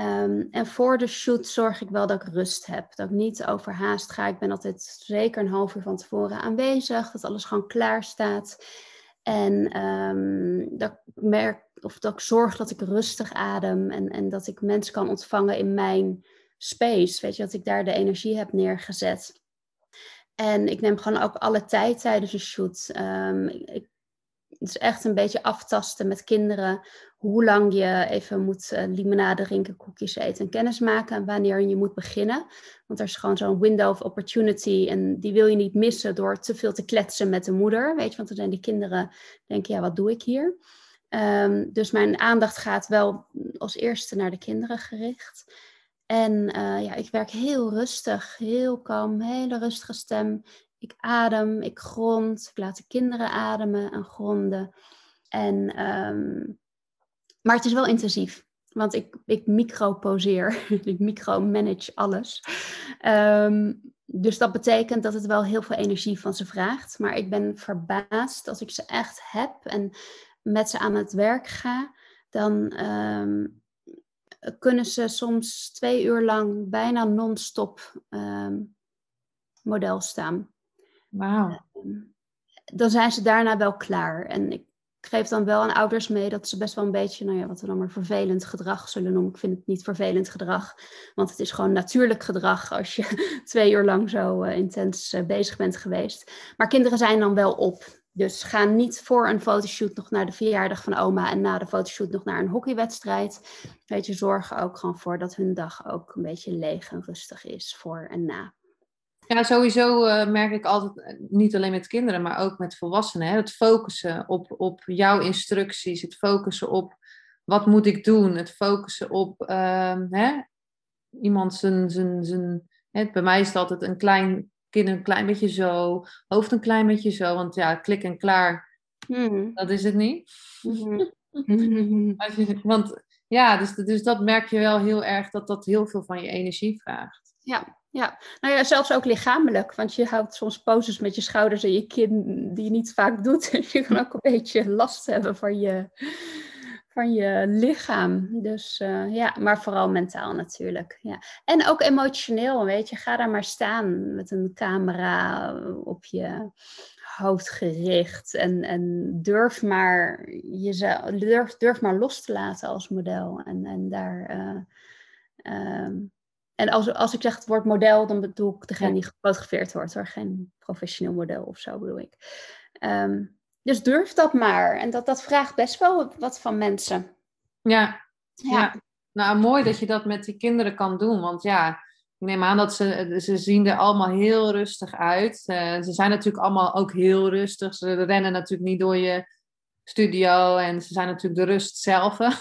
S2: Um, en voor de shoot zorg ik wel dat ik rust heb. Dat ik niet overhaast ga. Ik ben altijd zeker een half uur van tevoren aanwezig. Dat alles gewoon klaar staat. En um, dat ik merk of dat ik zorg dat ik rustig adem en, en dat ik mensen kan ontvangen in mijn space. Weet je, dat ik daar de energie heb neergezet. En ik neem gewoon ook alle tijd tijdens een shoot. Um, ik, is echt een beetje aftasten met kinderen hoe lang je even moet uh, limonade drinken, koekjes eten en kennis maken en wanneer je moet beginnen. Want er is gewoon zo'n window of opportunity en die wil je niet missen door te veel te kletsen met de moeder. Weet je, want dan zijn die kinderen denken, ja, wat doe ik hier? Um, dus mijn aandacht gaat wel als eerste naar de kinderen gericht. En uh, ja, ik werk heel rustig, heel kalm, hele rustige stem. Ik adem, ik grond, ik laat de kinderen ademen en gronden. En um, maar het is wel intensief. Want ik, ik microposeer, ik micromanage alles. Um, dus dat betekent dat het wel heel veel energie van ze vraagt. Maar ik ben verbaasd als ik ze echt heb en met ze aan het werk ga. Dan um, kunnen ze soms twee uur lang bijna non-stop model staan. Dan zijn ze daarna wel klaar. En ik geef dan wel aan ouders mee dat ze best wel een beetje, nou ja, wat we dan maar vervelend gedrag zullen noemen. Ik vind het niet vervelend gedrag, want het is gewoon natuurlijk gedrag als je twee uur lang zo uh, intens uh, bezig bent geweest. Maar kinderen zijn dan wel op. Dus ga niet voor een fotoshoot nog naar de verjaardag van oma en na de fotoshoot nog naar een hockeywedstrijd. Weet je, zorg er ook gewoon voor dat hun dag ook een beetje leeg en rustig is voor en na.
S1: Ja, sowieso uh, merk ik altijd, eh, niet alleen met kinderen, maar ook met volwassenen, hè, het focussen op, op jouw instructies, het focussen op wat moet ik doen, het focussen op uh, hè, iemand zijn, zijn, zijn hè, bij mij is het altijd een klein kind een klein beetje zo, hoofd een klein beetje zo, want ja, klik en klaar,
S2: hmm.
S1: dat is het niet.
S2: Mm
S1: want ja, dus, dus dat merk je wel heel erg dat dat heel veel van je energie vraagt.
S2: Ja, ja, nou ja, zelfs ook lichamelijk. Want je houdt soms poses met je schouders en je kin die je niet vaak doet. En je kan ook een beetje last hebben van je, van je lichaam. Dus uh, ja, maar vooral mentaal natuurlijk. Ja. En ook emotioneel, weet je. Ga daar maar staan met een camera op je hoofd gericht. En, en durf, maar jezelf, durf, durf maar los te laten als model. En, en daar... Uh, en als, als ik zeg het woord model, dan bedoel ik degene die gefotografeerd wordt, hoor. Geen professioneel model of zo bedoel ik. Um, dus durf dat maar. En dat, dat vraagt best wel wat van mensen.
S1: Ja. ja. Nou, mooi dat je dat met die kinderen kan doen. Want ja, ik neem aan dat ze, ze zien er allemaal heel rustig uit. Uh, ze zijn natuurlijk allemaal ook heel rustig. Ze rennen natuurlijk niet door je studio en ze zijn natuurlijk de rust zelf.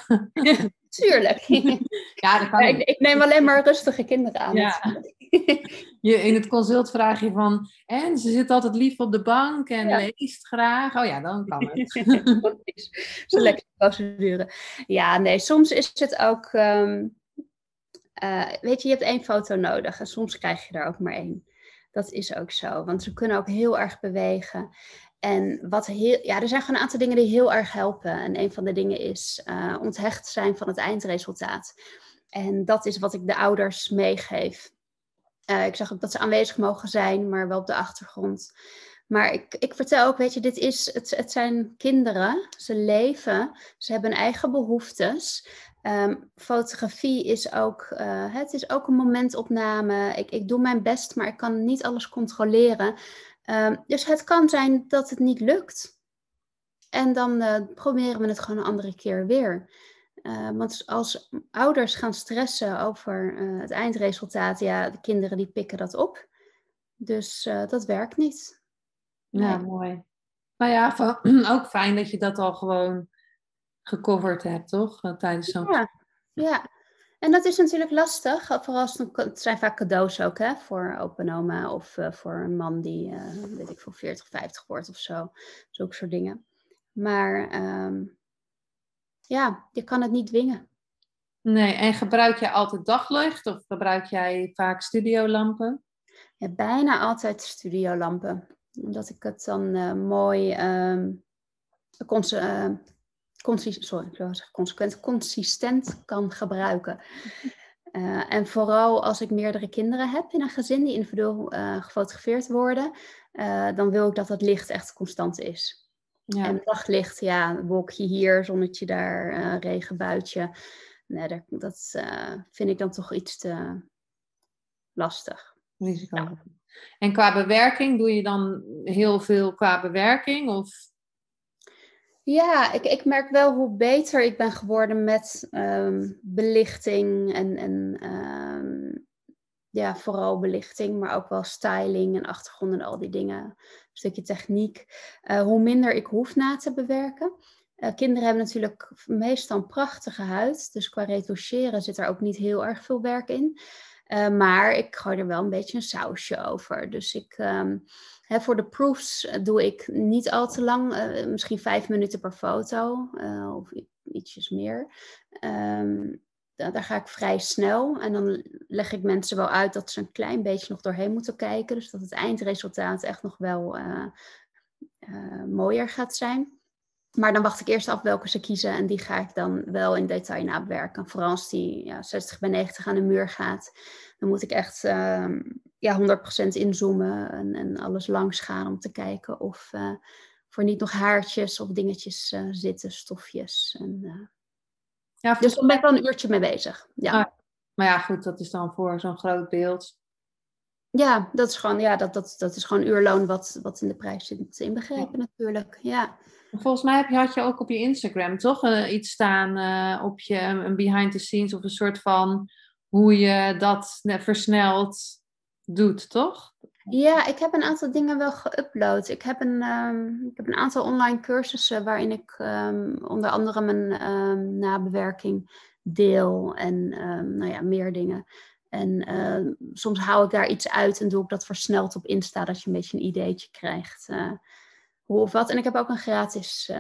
S2: Tuurlijk. ja, dat kan ik, ik, neem alleen maar rustige kinderen aan. Ja.
S1: je, in het consult vraag je van, en ze zit altijd lief op de bank en leest graag. Oh ja, dan kan het.
S2: Zo'n lekkere procedure. Ja, nee, soms is het ook, ehm, eh, weet je, je hebt één foto nodig en soms krijg je er ook maar één. Dat is ook zo, want ze kunnen ook heel erg bewegen. En wat heel, ja, er zijn gewoon een aantal dingen die heel erg helpen. En een van de dingen is uh, onthecht zijn van het eindresultaat. En dat is wat ik de ouders meegeef. Uh, ik zeg ook dat ze aanwezig mogen zijn, maar wel op de achtergrond. Maar ik, ik vertel ook, weet je, dit is, het, het zijn kinderen, ze leven, ze hebben eigen behoeftes. Um, fotografie is ook, uh, het is ook een momentopname. Ik, ik doe mijn best, maar ik kan niet alles controleren. Ehm, dus het kan zijn dat het niet lukt. En dan uh, proberen we het gewoon een andere keer weer. Uh, want als ouders gaan stressen over uh, het eindresultaat, ja, de kinderen die pikken dat op. Dus dat werkt niet.
S1: Ja, mooi. Nou ja, ook fijn dat je dat al gewoon gecoverd hebt, toch? Tijdens zo'n...
S2: Ja, ja. En dat is natuurlijk lastig, vooral als het, zijn vaak cadeaus ook, hè, voor open oma of uh, voor een man die, uh, weet ik veel, 40, 50 wordt of zo. Zulke soort dingen. Maar um, ja, je kan het niet dwingen.
S1: Nee, en gebruik jij altijd daglicht of gebruik jij vaak studiolampen?
S2: Ja, bijna altijd studiolampen. Omdat ik het dan uh, mooi um, sorry, ik wil zeggen consequent, consistent kan gebruiken. Uh, en vooral als ik meerdere kinderen heb in een gezin die individueel uh, gefotografeerd worden, uh, dan wil ik dat het licht echt constant is. Ja. En daglicht, ja, wolkje hier, zonnetje daar, regenbuitje. Nee, dat, dat vind ik dan toch iets te lastig.
S1: Ja. En qua bewerking, doe je dan heel veel qua bewerking? Of
S2: ja, ik, ik merk wel hoe beter ik ben geworden met ehm, belichting en, en ehm, ja, vooral belichting, maar ook wel styling en achtergrond en al die dingen. Een stukje techniek. Uh, hoe minder ik hoef na te bewerken. Uh, kinderen hebben natuurlijk meestal een prachtige huid, dus qua retoucheren zit er ook niet heel erg veel werk in. Uh, maar ik gooi er wel een beetje een sausje over. Dus ik, um, voor de proofs doe ik niet al te lang, uh, misschien vijf minuten per foto uh, of ietsjes meer. Um, daar ga ik vrij snel en dan leg ik mensen wel uit dat ze een klein beetje nog doorheen moeten kijken. Dus dat het eindresultaat echt nog wel mooier gaat zijn. Maar dan wacht ik eerst af welke ze kiezen en die ga ik dan wel in detail nabewerken. Vooral als die ja, 60 bij 90 aan de muur gaat, dan moet ik echt uh, ja, 100% inzoomen en, en, alles langs gaan om te kijken of uh, voor niet nog haartjes of dingetjes uh, zitten, stofjes. En, uh, ja, dus daar ben ik wel een uurtje mee bezig. Ja. Ah,
S1: maar ja, goed, dat is dan voor zo'n groot beeld.
S2: Ja, dat is gewoon, ja, dat, dat, dat is gewoon uurloon wat, wat in de prijs zit inbegrepen ja. natuurlijk. Ja.
S1: Volgens mij heb je, had je ook op je Instagram toch iets staan op je een behind the scenes of een soort van hoe je dat versneld doet, toch?
S2: Ja, ik heb een aantal dingen wel geüpload. Ik heb een, um, ik heb een aantal online cursussen waarin ik um, onder andere mijn um, nabewerking deel en nou ja, meer dingen. En soms hou ik daar iets uit en doe ik dat versneld op Insta, dat je een beetje een ideetje krijgt. Uh, hoe of wat. En ik heb ook een gratis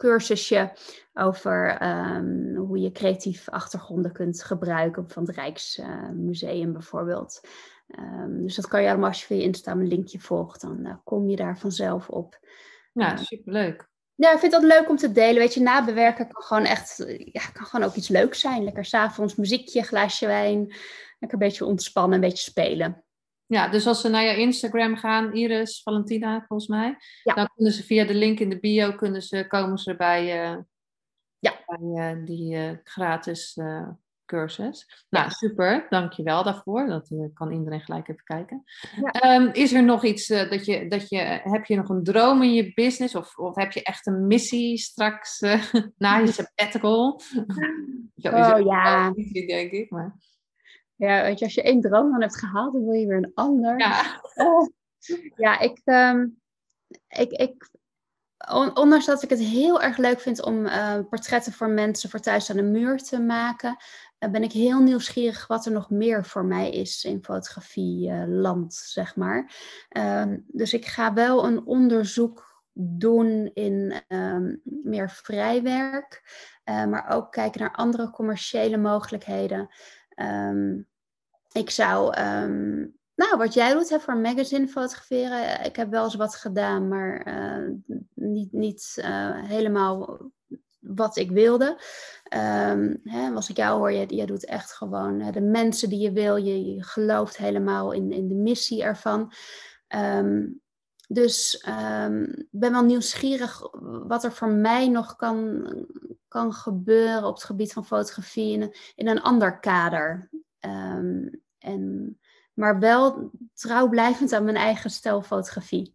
S2: cursusje over um, hoe je creatief achtergronden kunt gebruiken van het Rijksmuseum uh, bijvoorbeeld. Um, dus dat kan je allemaal als je via Insta een linkje volgt, dan uh, kom je daar vanzelf op.
S1: Ja, superleuk.
S2: Ja, ik vind dat leuk om te delen. Weet je, nabewerken kan gewoon echt, ja, kan gewoon ook iets leuks zijn. Lekker s'avonds muziekje, glaasje wijn. Lekker een beetje ontspannen, een beetje spelen.
S1: Ja, dus als ze naar jouw Instagram gaan, Iris, Valentina volgens mij, dan kunnen ze via de link in de bio, kunnen ze, komen ze bij, uh, ja. bij uh, die uh, gratis cursus. Nou, super. Dankjewel daarvoor. Dat kan iedereen gelijk even kijken. Ja. Um, is er nog iets dat, je, dat je, heb je nog een droom in je business? Of, of heb je echt een missie straks na je sabbatical?
S2: oh ja.
S1: Missie, denk ik, maar...
S2: Ja, weet je, als je één droom dan hebt gehaald, dan wil je weer een ander. Ja, oh. ja ik, um, ik, ik, ondanks dat ik het heel erg leuk vind om uh, portretten voor mensen voor thuis aan de muur te maken, uh, ben ik heel nieuwsgierig wat er nog meer voor mij is in fotografieland, uh, zeg maar. Ehm, dus ik ga wel een onderzoek doen in um, meer vrijwerk, maar ook kijken naar andere commerciële mogelijkheden. Um, ik zou, ehm, nou, wat jij doet, hè, voor een magazine fotograferen. Ik heb wel eens wat gedaan, maar uh, niet, niet uh, helemaal wat ik wilde. Um, hè, als ik jou hoor, je doet echt gewoon hè, de mensen die je wil. Je, je gelooft helemaal in, in de missie ervan. Dus ik um, ben wel nieuwsgierig wat er voor mij nog kan, kan gebeuren op het gebied van fotografie in een, in een ander kader. Um, en, maar wel trouw blijvend aan mijn eigen stijl fotografie.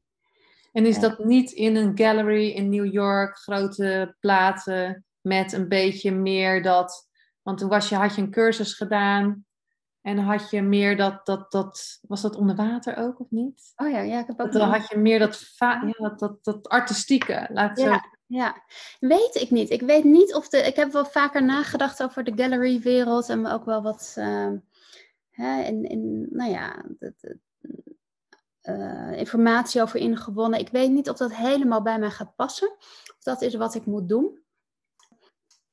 S1: En is dat niet in een gallery in New York, grote platen, met een beetje meer dat. Want toen was je, had je een cursus gedaan en had je meer dat, dat, dat, was dat onder water ook of niet?
S2: Oh ja, ja ik heb ook.
S1: Dan had je meer dat, ja, dat, dat, dat artistieke, laat
S2: ja,
S1: zo.
S2: Ja, weet ik niet. Ik weet niet of de. Ik heb wel vaker nagedacht over de gallery-wereld en ook wel wat. Uh, hè, in, in, nou ja, de, de, uh, informatie over ingewonnen. Ik weet niet of dat helemaal bij mij gaat passen. Of dat is wat ik moet doen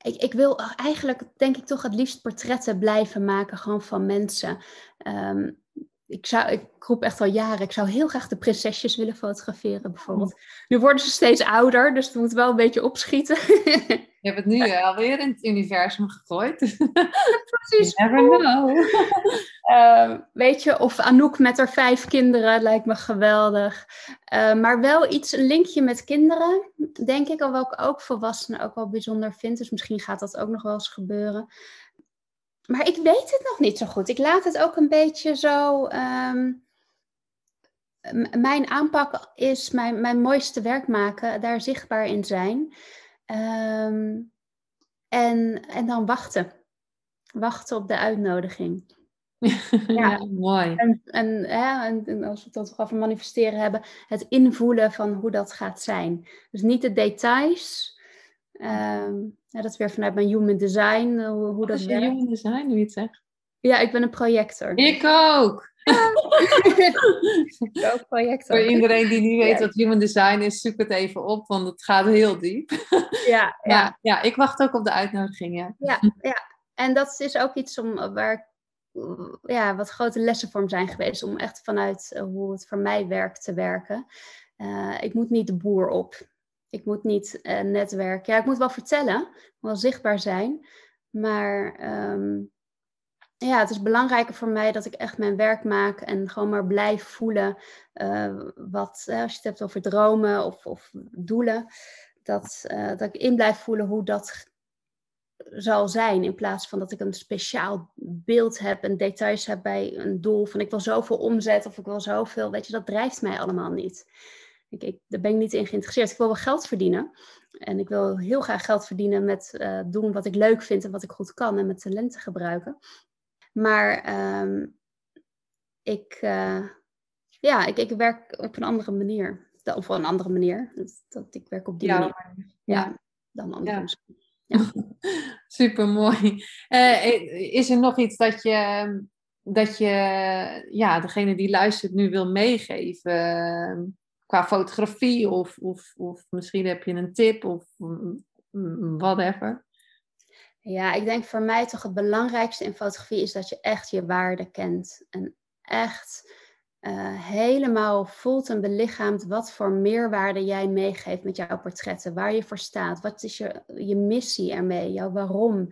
S2: ik, ik wil eigenlijk, denk ik, toch het liefst portretten blijven maken, gewoon van mensen. Um, ik, zou, ik roep echt al jaren, ik zou heel graag de prinsesjes willen fotograferen, bijvoorbeeld. Nu worden ze steeds ouder, dus het moet wel een beetje opschieten.
S1: Je hebt het nu alweer in het universum gegooid. Precies. You never know.
S2: Uh, weet je, of Anouk met haar vijf kinderen lijkt me geweldig. Uh, maar wel iets, een linkje met kinderen, denk ik, al welke ook volwassenen ook wel bijzonder vindt. Dus misschien gaat dat ook nog wel eens gebeuren. Maar ik weet het nog niet zo goed. Ik laat het ook een beetje zo. Um, mijn aanpak is mijn, mijn mooiste werk maken, daar zichtbaar in zijn. Um, en, en dan wachten. Wachten op de uitnodiging.
S1: Ja, ja mooi.
S2: En, en, ja, en, als we het dan over manifesteren hebben, het invoelen van hoe dat gaat zijn. Dus niet de details. Um, ja, dat is weer vanuit mijn human design. Eh, hoe, hoe dat
S1: is je human design, hoe je het zegt?
S2: Ja, ik ben een projector.
S1: Ik ook!
S2: ik ook projector.
S1: Voor iedereen die niet weet wat human design is, zoek het even op, want het gaat heel diep.
S2: ja, ja.
S1: ja, ik wacht ook op de uitnodiging. Ja,
S2: ja, ja. en dat is ook iets om, waar ja, wat grote lessen voor me zijn geweest. Om echt vanuit eh, hoe het voor mij werkt te werken. Uh, ik moet niet de boer op. Ik moet niet uh, netwerken. Ja, ik moet wel vertellen, wel zichtbaar zijn. Maar um, ja, het is belangrijker voor mij dat ik echt mijn werk maak en gewoon maar blijf voelen uh, wat, als je het hebt over dromen of, of doelen, dat, dat ik in blijf voelen hoe dat zal zijn. In plaats van dat ik een speciaal beeld heb en details heb bij een doel van ik wil zoveel omzet of ik wil zoveel. Weet je, dat drijft mij allemaal niet. Ik, ik, daar ben ik niet in geïnteresseerd. Ik wil wel geld verdienen. En ik wil heel graag geld verdienen met uh, doen wat ik leuk vind en wat ik goed kan en mijn talenten gebruiken. Maar um, ik, uh, ja, ik, ik werk op een andere manier. Of op een andere manier. Dat, dat ik werk op die ja, manier. Ja, ja, dan anders. Ja. ja.
S1: Super mooi. Uh, is er nog iets dat je, dat je ja, degene die luistert nu wil meegeven? Qua fotografie of, of, of misschien heb je een tip of whatever?
S2: Ja, ik denk voor mij toch het belangrijkste in fotografie is dat je echt je waarde kent. En echt helemaal voelt en belichaamt wat voor meerwaarde jij meegeeft met jouw portretten, waar je voor staat, wat is je, je missie ermee, jouw waarom.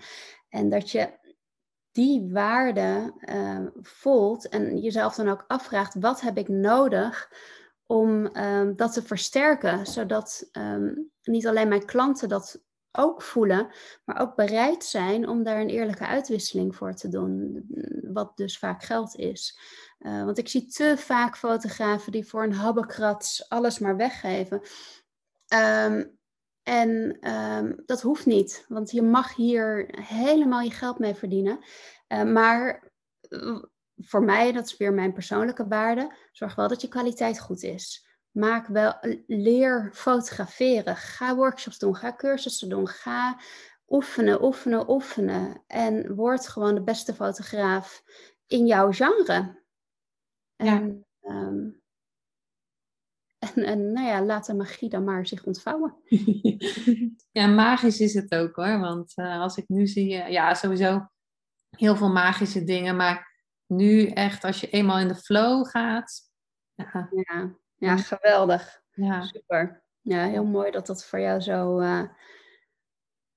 S2: En dat je die waarde uh, voelt en jezelf dan ook afvraagt, wat heb ik nodig om um, dat te versterken, zodat um, niet alleen mijn klanten dat ook voelen, maar ook bereid zijn om daar een eerlijke uitwisseling voor te doen, wat dus vaak geld is. Uh, want ik zie te vaak fotografen die voor een habbekrats alles maar weggeven. Um, en dat hoeft niet, want je mag hier helemaal je geld mee verdienen. Uh, maar voor mij, dat is weer mijn persoonlijke waarde, zorg wel dat je kwaliteit goed is. Maak wel, leer fotograferen. Ga workshops doen, ga cursussen doen, ga oefenen, oefenen, oefenen. En word gewoon de beste fotograaf in jouw genre. En, ja. Um, en, en nou ja, laat de magie dan maar zich ontvouwen.
S1: ja, magisch is het ook hoor. Want uh, als ik nu zie, uh, ja, sowieso heel veel magische dingen. Maar nu echt, als je eenmaal in de flow gaat.
S2: Ja, ja, ja geweldig. Ja. Super. Ja, heel mooi dat dat voor jou zo, uh,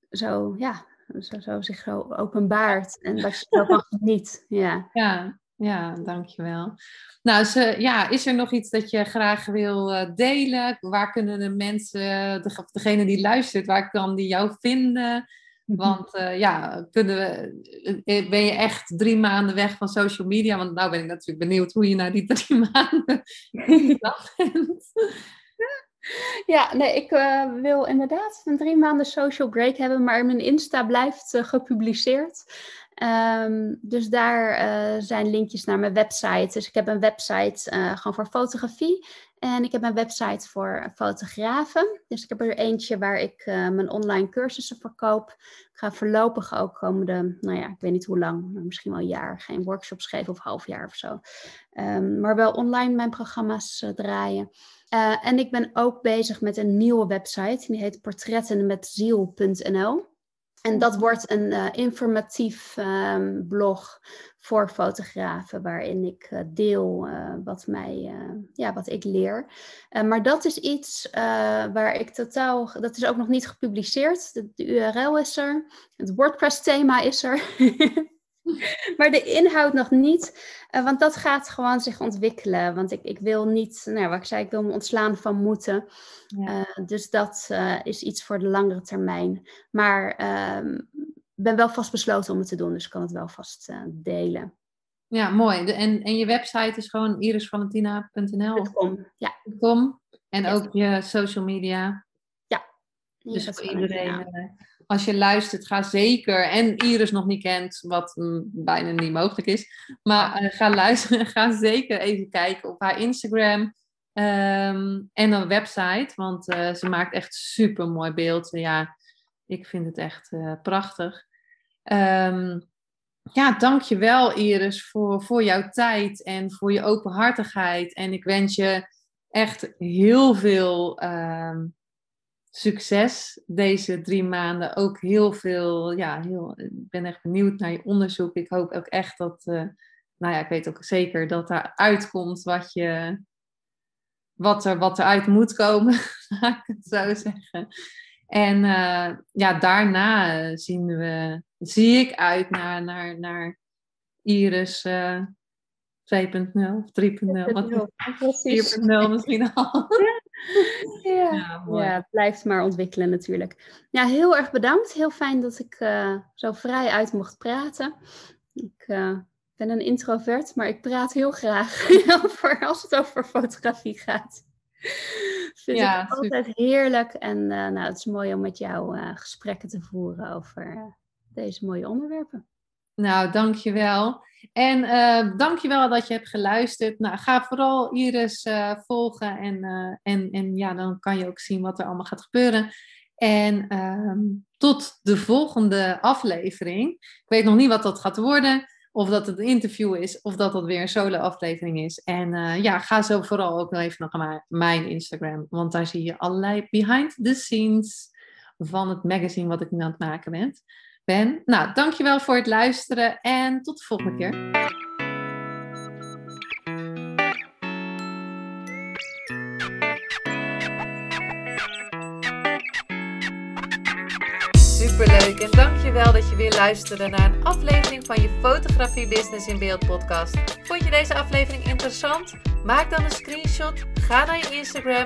S2: zo, ja, zo, zo zich zo openbaart. En dat je ervan geniet. Ja.
S1: ja, ja, dankjewel. Nou, ze, ja, is er nog iets dat je graag wil uh, delen? Waar kunnen de mensen, de, degene die luistert, waar kan die jou vinden? Want uh, ja, kunnen we, eh, ben je echt drie maanden weg van social media? Want nou ben ik natuurlijk benieuwd hoe je na die drie maanden bent.
S2: Ja, nee, ik uh, wil inderdaad een drie maanden social break hebben, maar mijn Insta blijft uh, gepubliceerd. Um, dus daar uh, zijn linkjes naar mijn website. Dus ik heb een website gewoon voor fotografie. En ik heb een website voor fotografen. Dus ik heb er eentje waar ik uh, mijn online cursussen verkoop. Ik ga voorlopig ook komende, nou ja, ik weet niet hoe lang, maar misschien wel een jaar, geen workshops geven of half jaar of zo. Um, maar wel online mijn programma's uh, draaien. Uh, en ik ben ook bezig met een nieuwe website. Die heet portrettenmetziel.nl. En dat wordt een uh, informatief um, blog voor fotografen, waarin ik uh, deel uh, wat, mij, ja, wat ik leer. maar dat is iets waar ik totaal, dat is ook nog niet gepubliceerd. De, de URL is er, het WordPress-thema is er. maar de inhoud nog niet, uh, want dat gaat gewoon zich ontwikkelen. Want ik, ik wil niet, nou, wat ik zei, ik wil me ontslaan van moeten. Ja. Uh, dus dat uh, is iets voor de langere termijn. Maar ik ehm, ben wel vast besloten om het te doen, dus ik kan het wel vast delen.
S1: Ja, mooi. De, en, en je website is gewoon irisvalentina.nl?
S2: .com, ja.
S1: .com. En ook je social media?
S2: Ja.
S1: Dus voor iedereen als je luistert, ga zeker, en Iris nog niet kent, wat mm, bijna niet mogelijk is, maar uh, ga luisteren, ga zeker even kijken op haar Instagram um, en een website, want uh, ze maakt echt super mooi beeld. Ja, ik vind het echt uh, prachtig. Um, ja, dankjewel Iris voor, voor jouw tijd en voor je openhartigheid. En ik wens je echt heel veel um, succes deze drie maanden. Ook heel veel, ja, heel, ik ben echt benieuwd naar je onderzoek. Ik hoop ook echt dat, uh, nou ja, ik weet ook zeker dat daar uitkomt wat je, wat er, wat eruit moet komen, laat ik het zo zeggen. En uh, ja, daarna zien we, zie ik uit naar, naar, naar Iris 2.0 of 3.0, 4.0 misschien al.
S2: ja, ja, het blijft maar ontwikkelen natuurlijk. Ja, heel erg bedankt. Heel fijn dat ik uh, zo vrij uit mocht praten. Ik uh, ben een introvert, maar ik praat heel graag over, als het over fotografie gaat. Vind ja, ik altijd heerlijk. En uh, nou, het is mooi om met jou gesprekken te voeren over deze mooie onderwerpen.
S1: Nou, dankjewel. En uh, dankjewel dat je hebt geluisterd. Nou, ga vooral Iris uh, volgen en, uh, en, en ja, dan kan je ook zien wat er allemaal gaat gebeuren. En ehm, tot de volgende aflevering. Ik weet nog niet wat dat gaat worden. Of dat het een interview is, of dat het weer een solo aflevering is. En ja, ga zo vooral ook nog even naar mijn Instagram. Want daar zie je allerlei behind the scenes van het magazine wat ik nu aan het maken ben ben. Nou, dankjewel voor het luisteren en tot de volgende keer. superleuk en dankjewel dat je weer luisterde naar een aflevering van je Fotografie Business in Beeld podcast. Vond je deze aflevering interessant? Maak dan een screenshot, ga naar je Instagram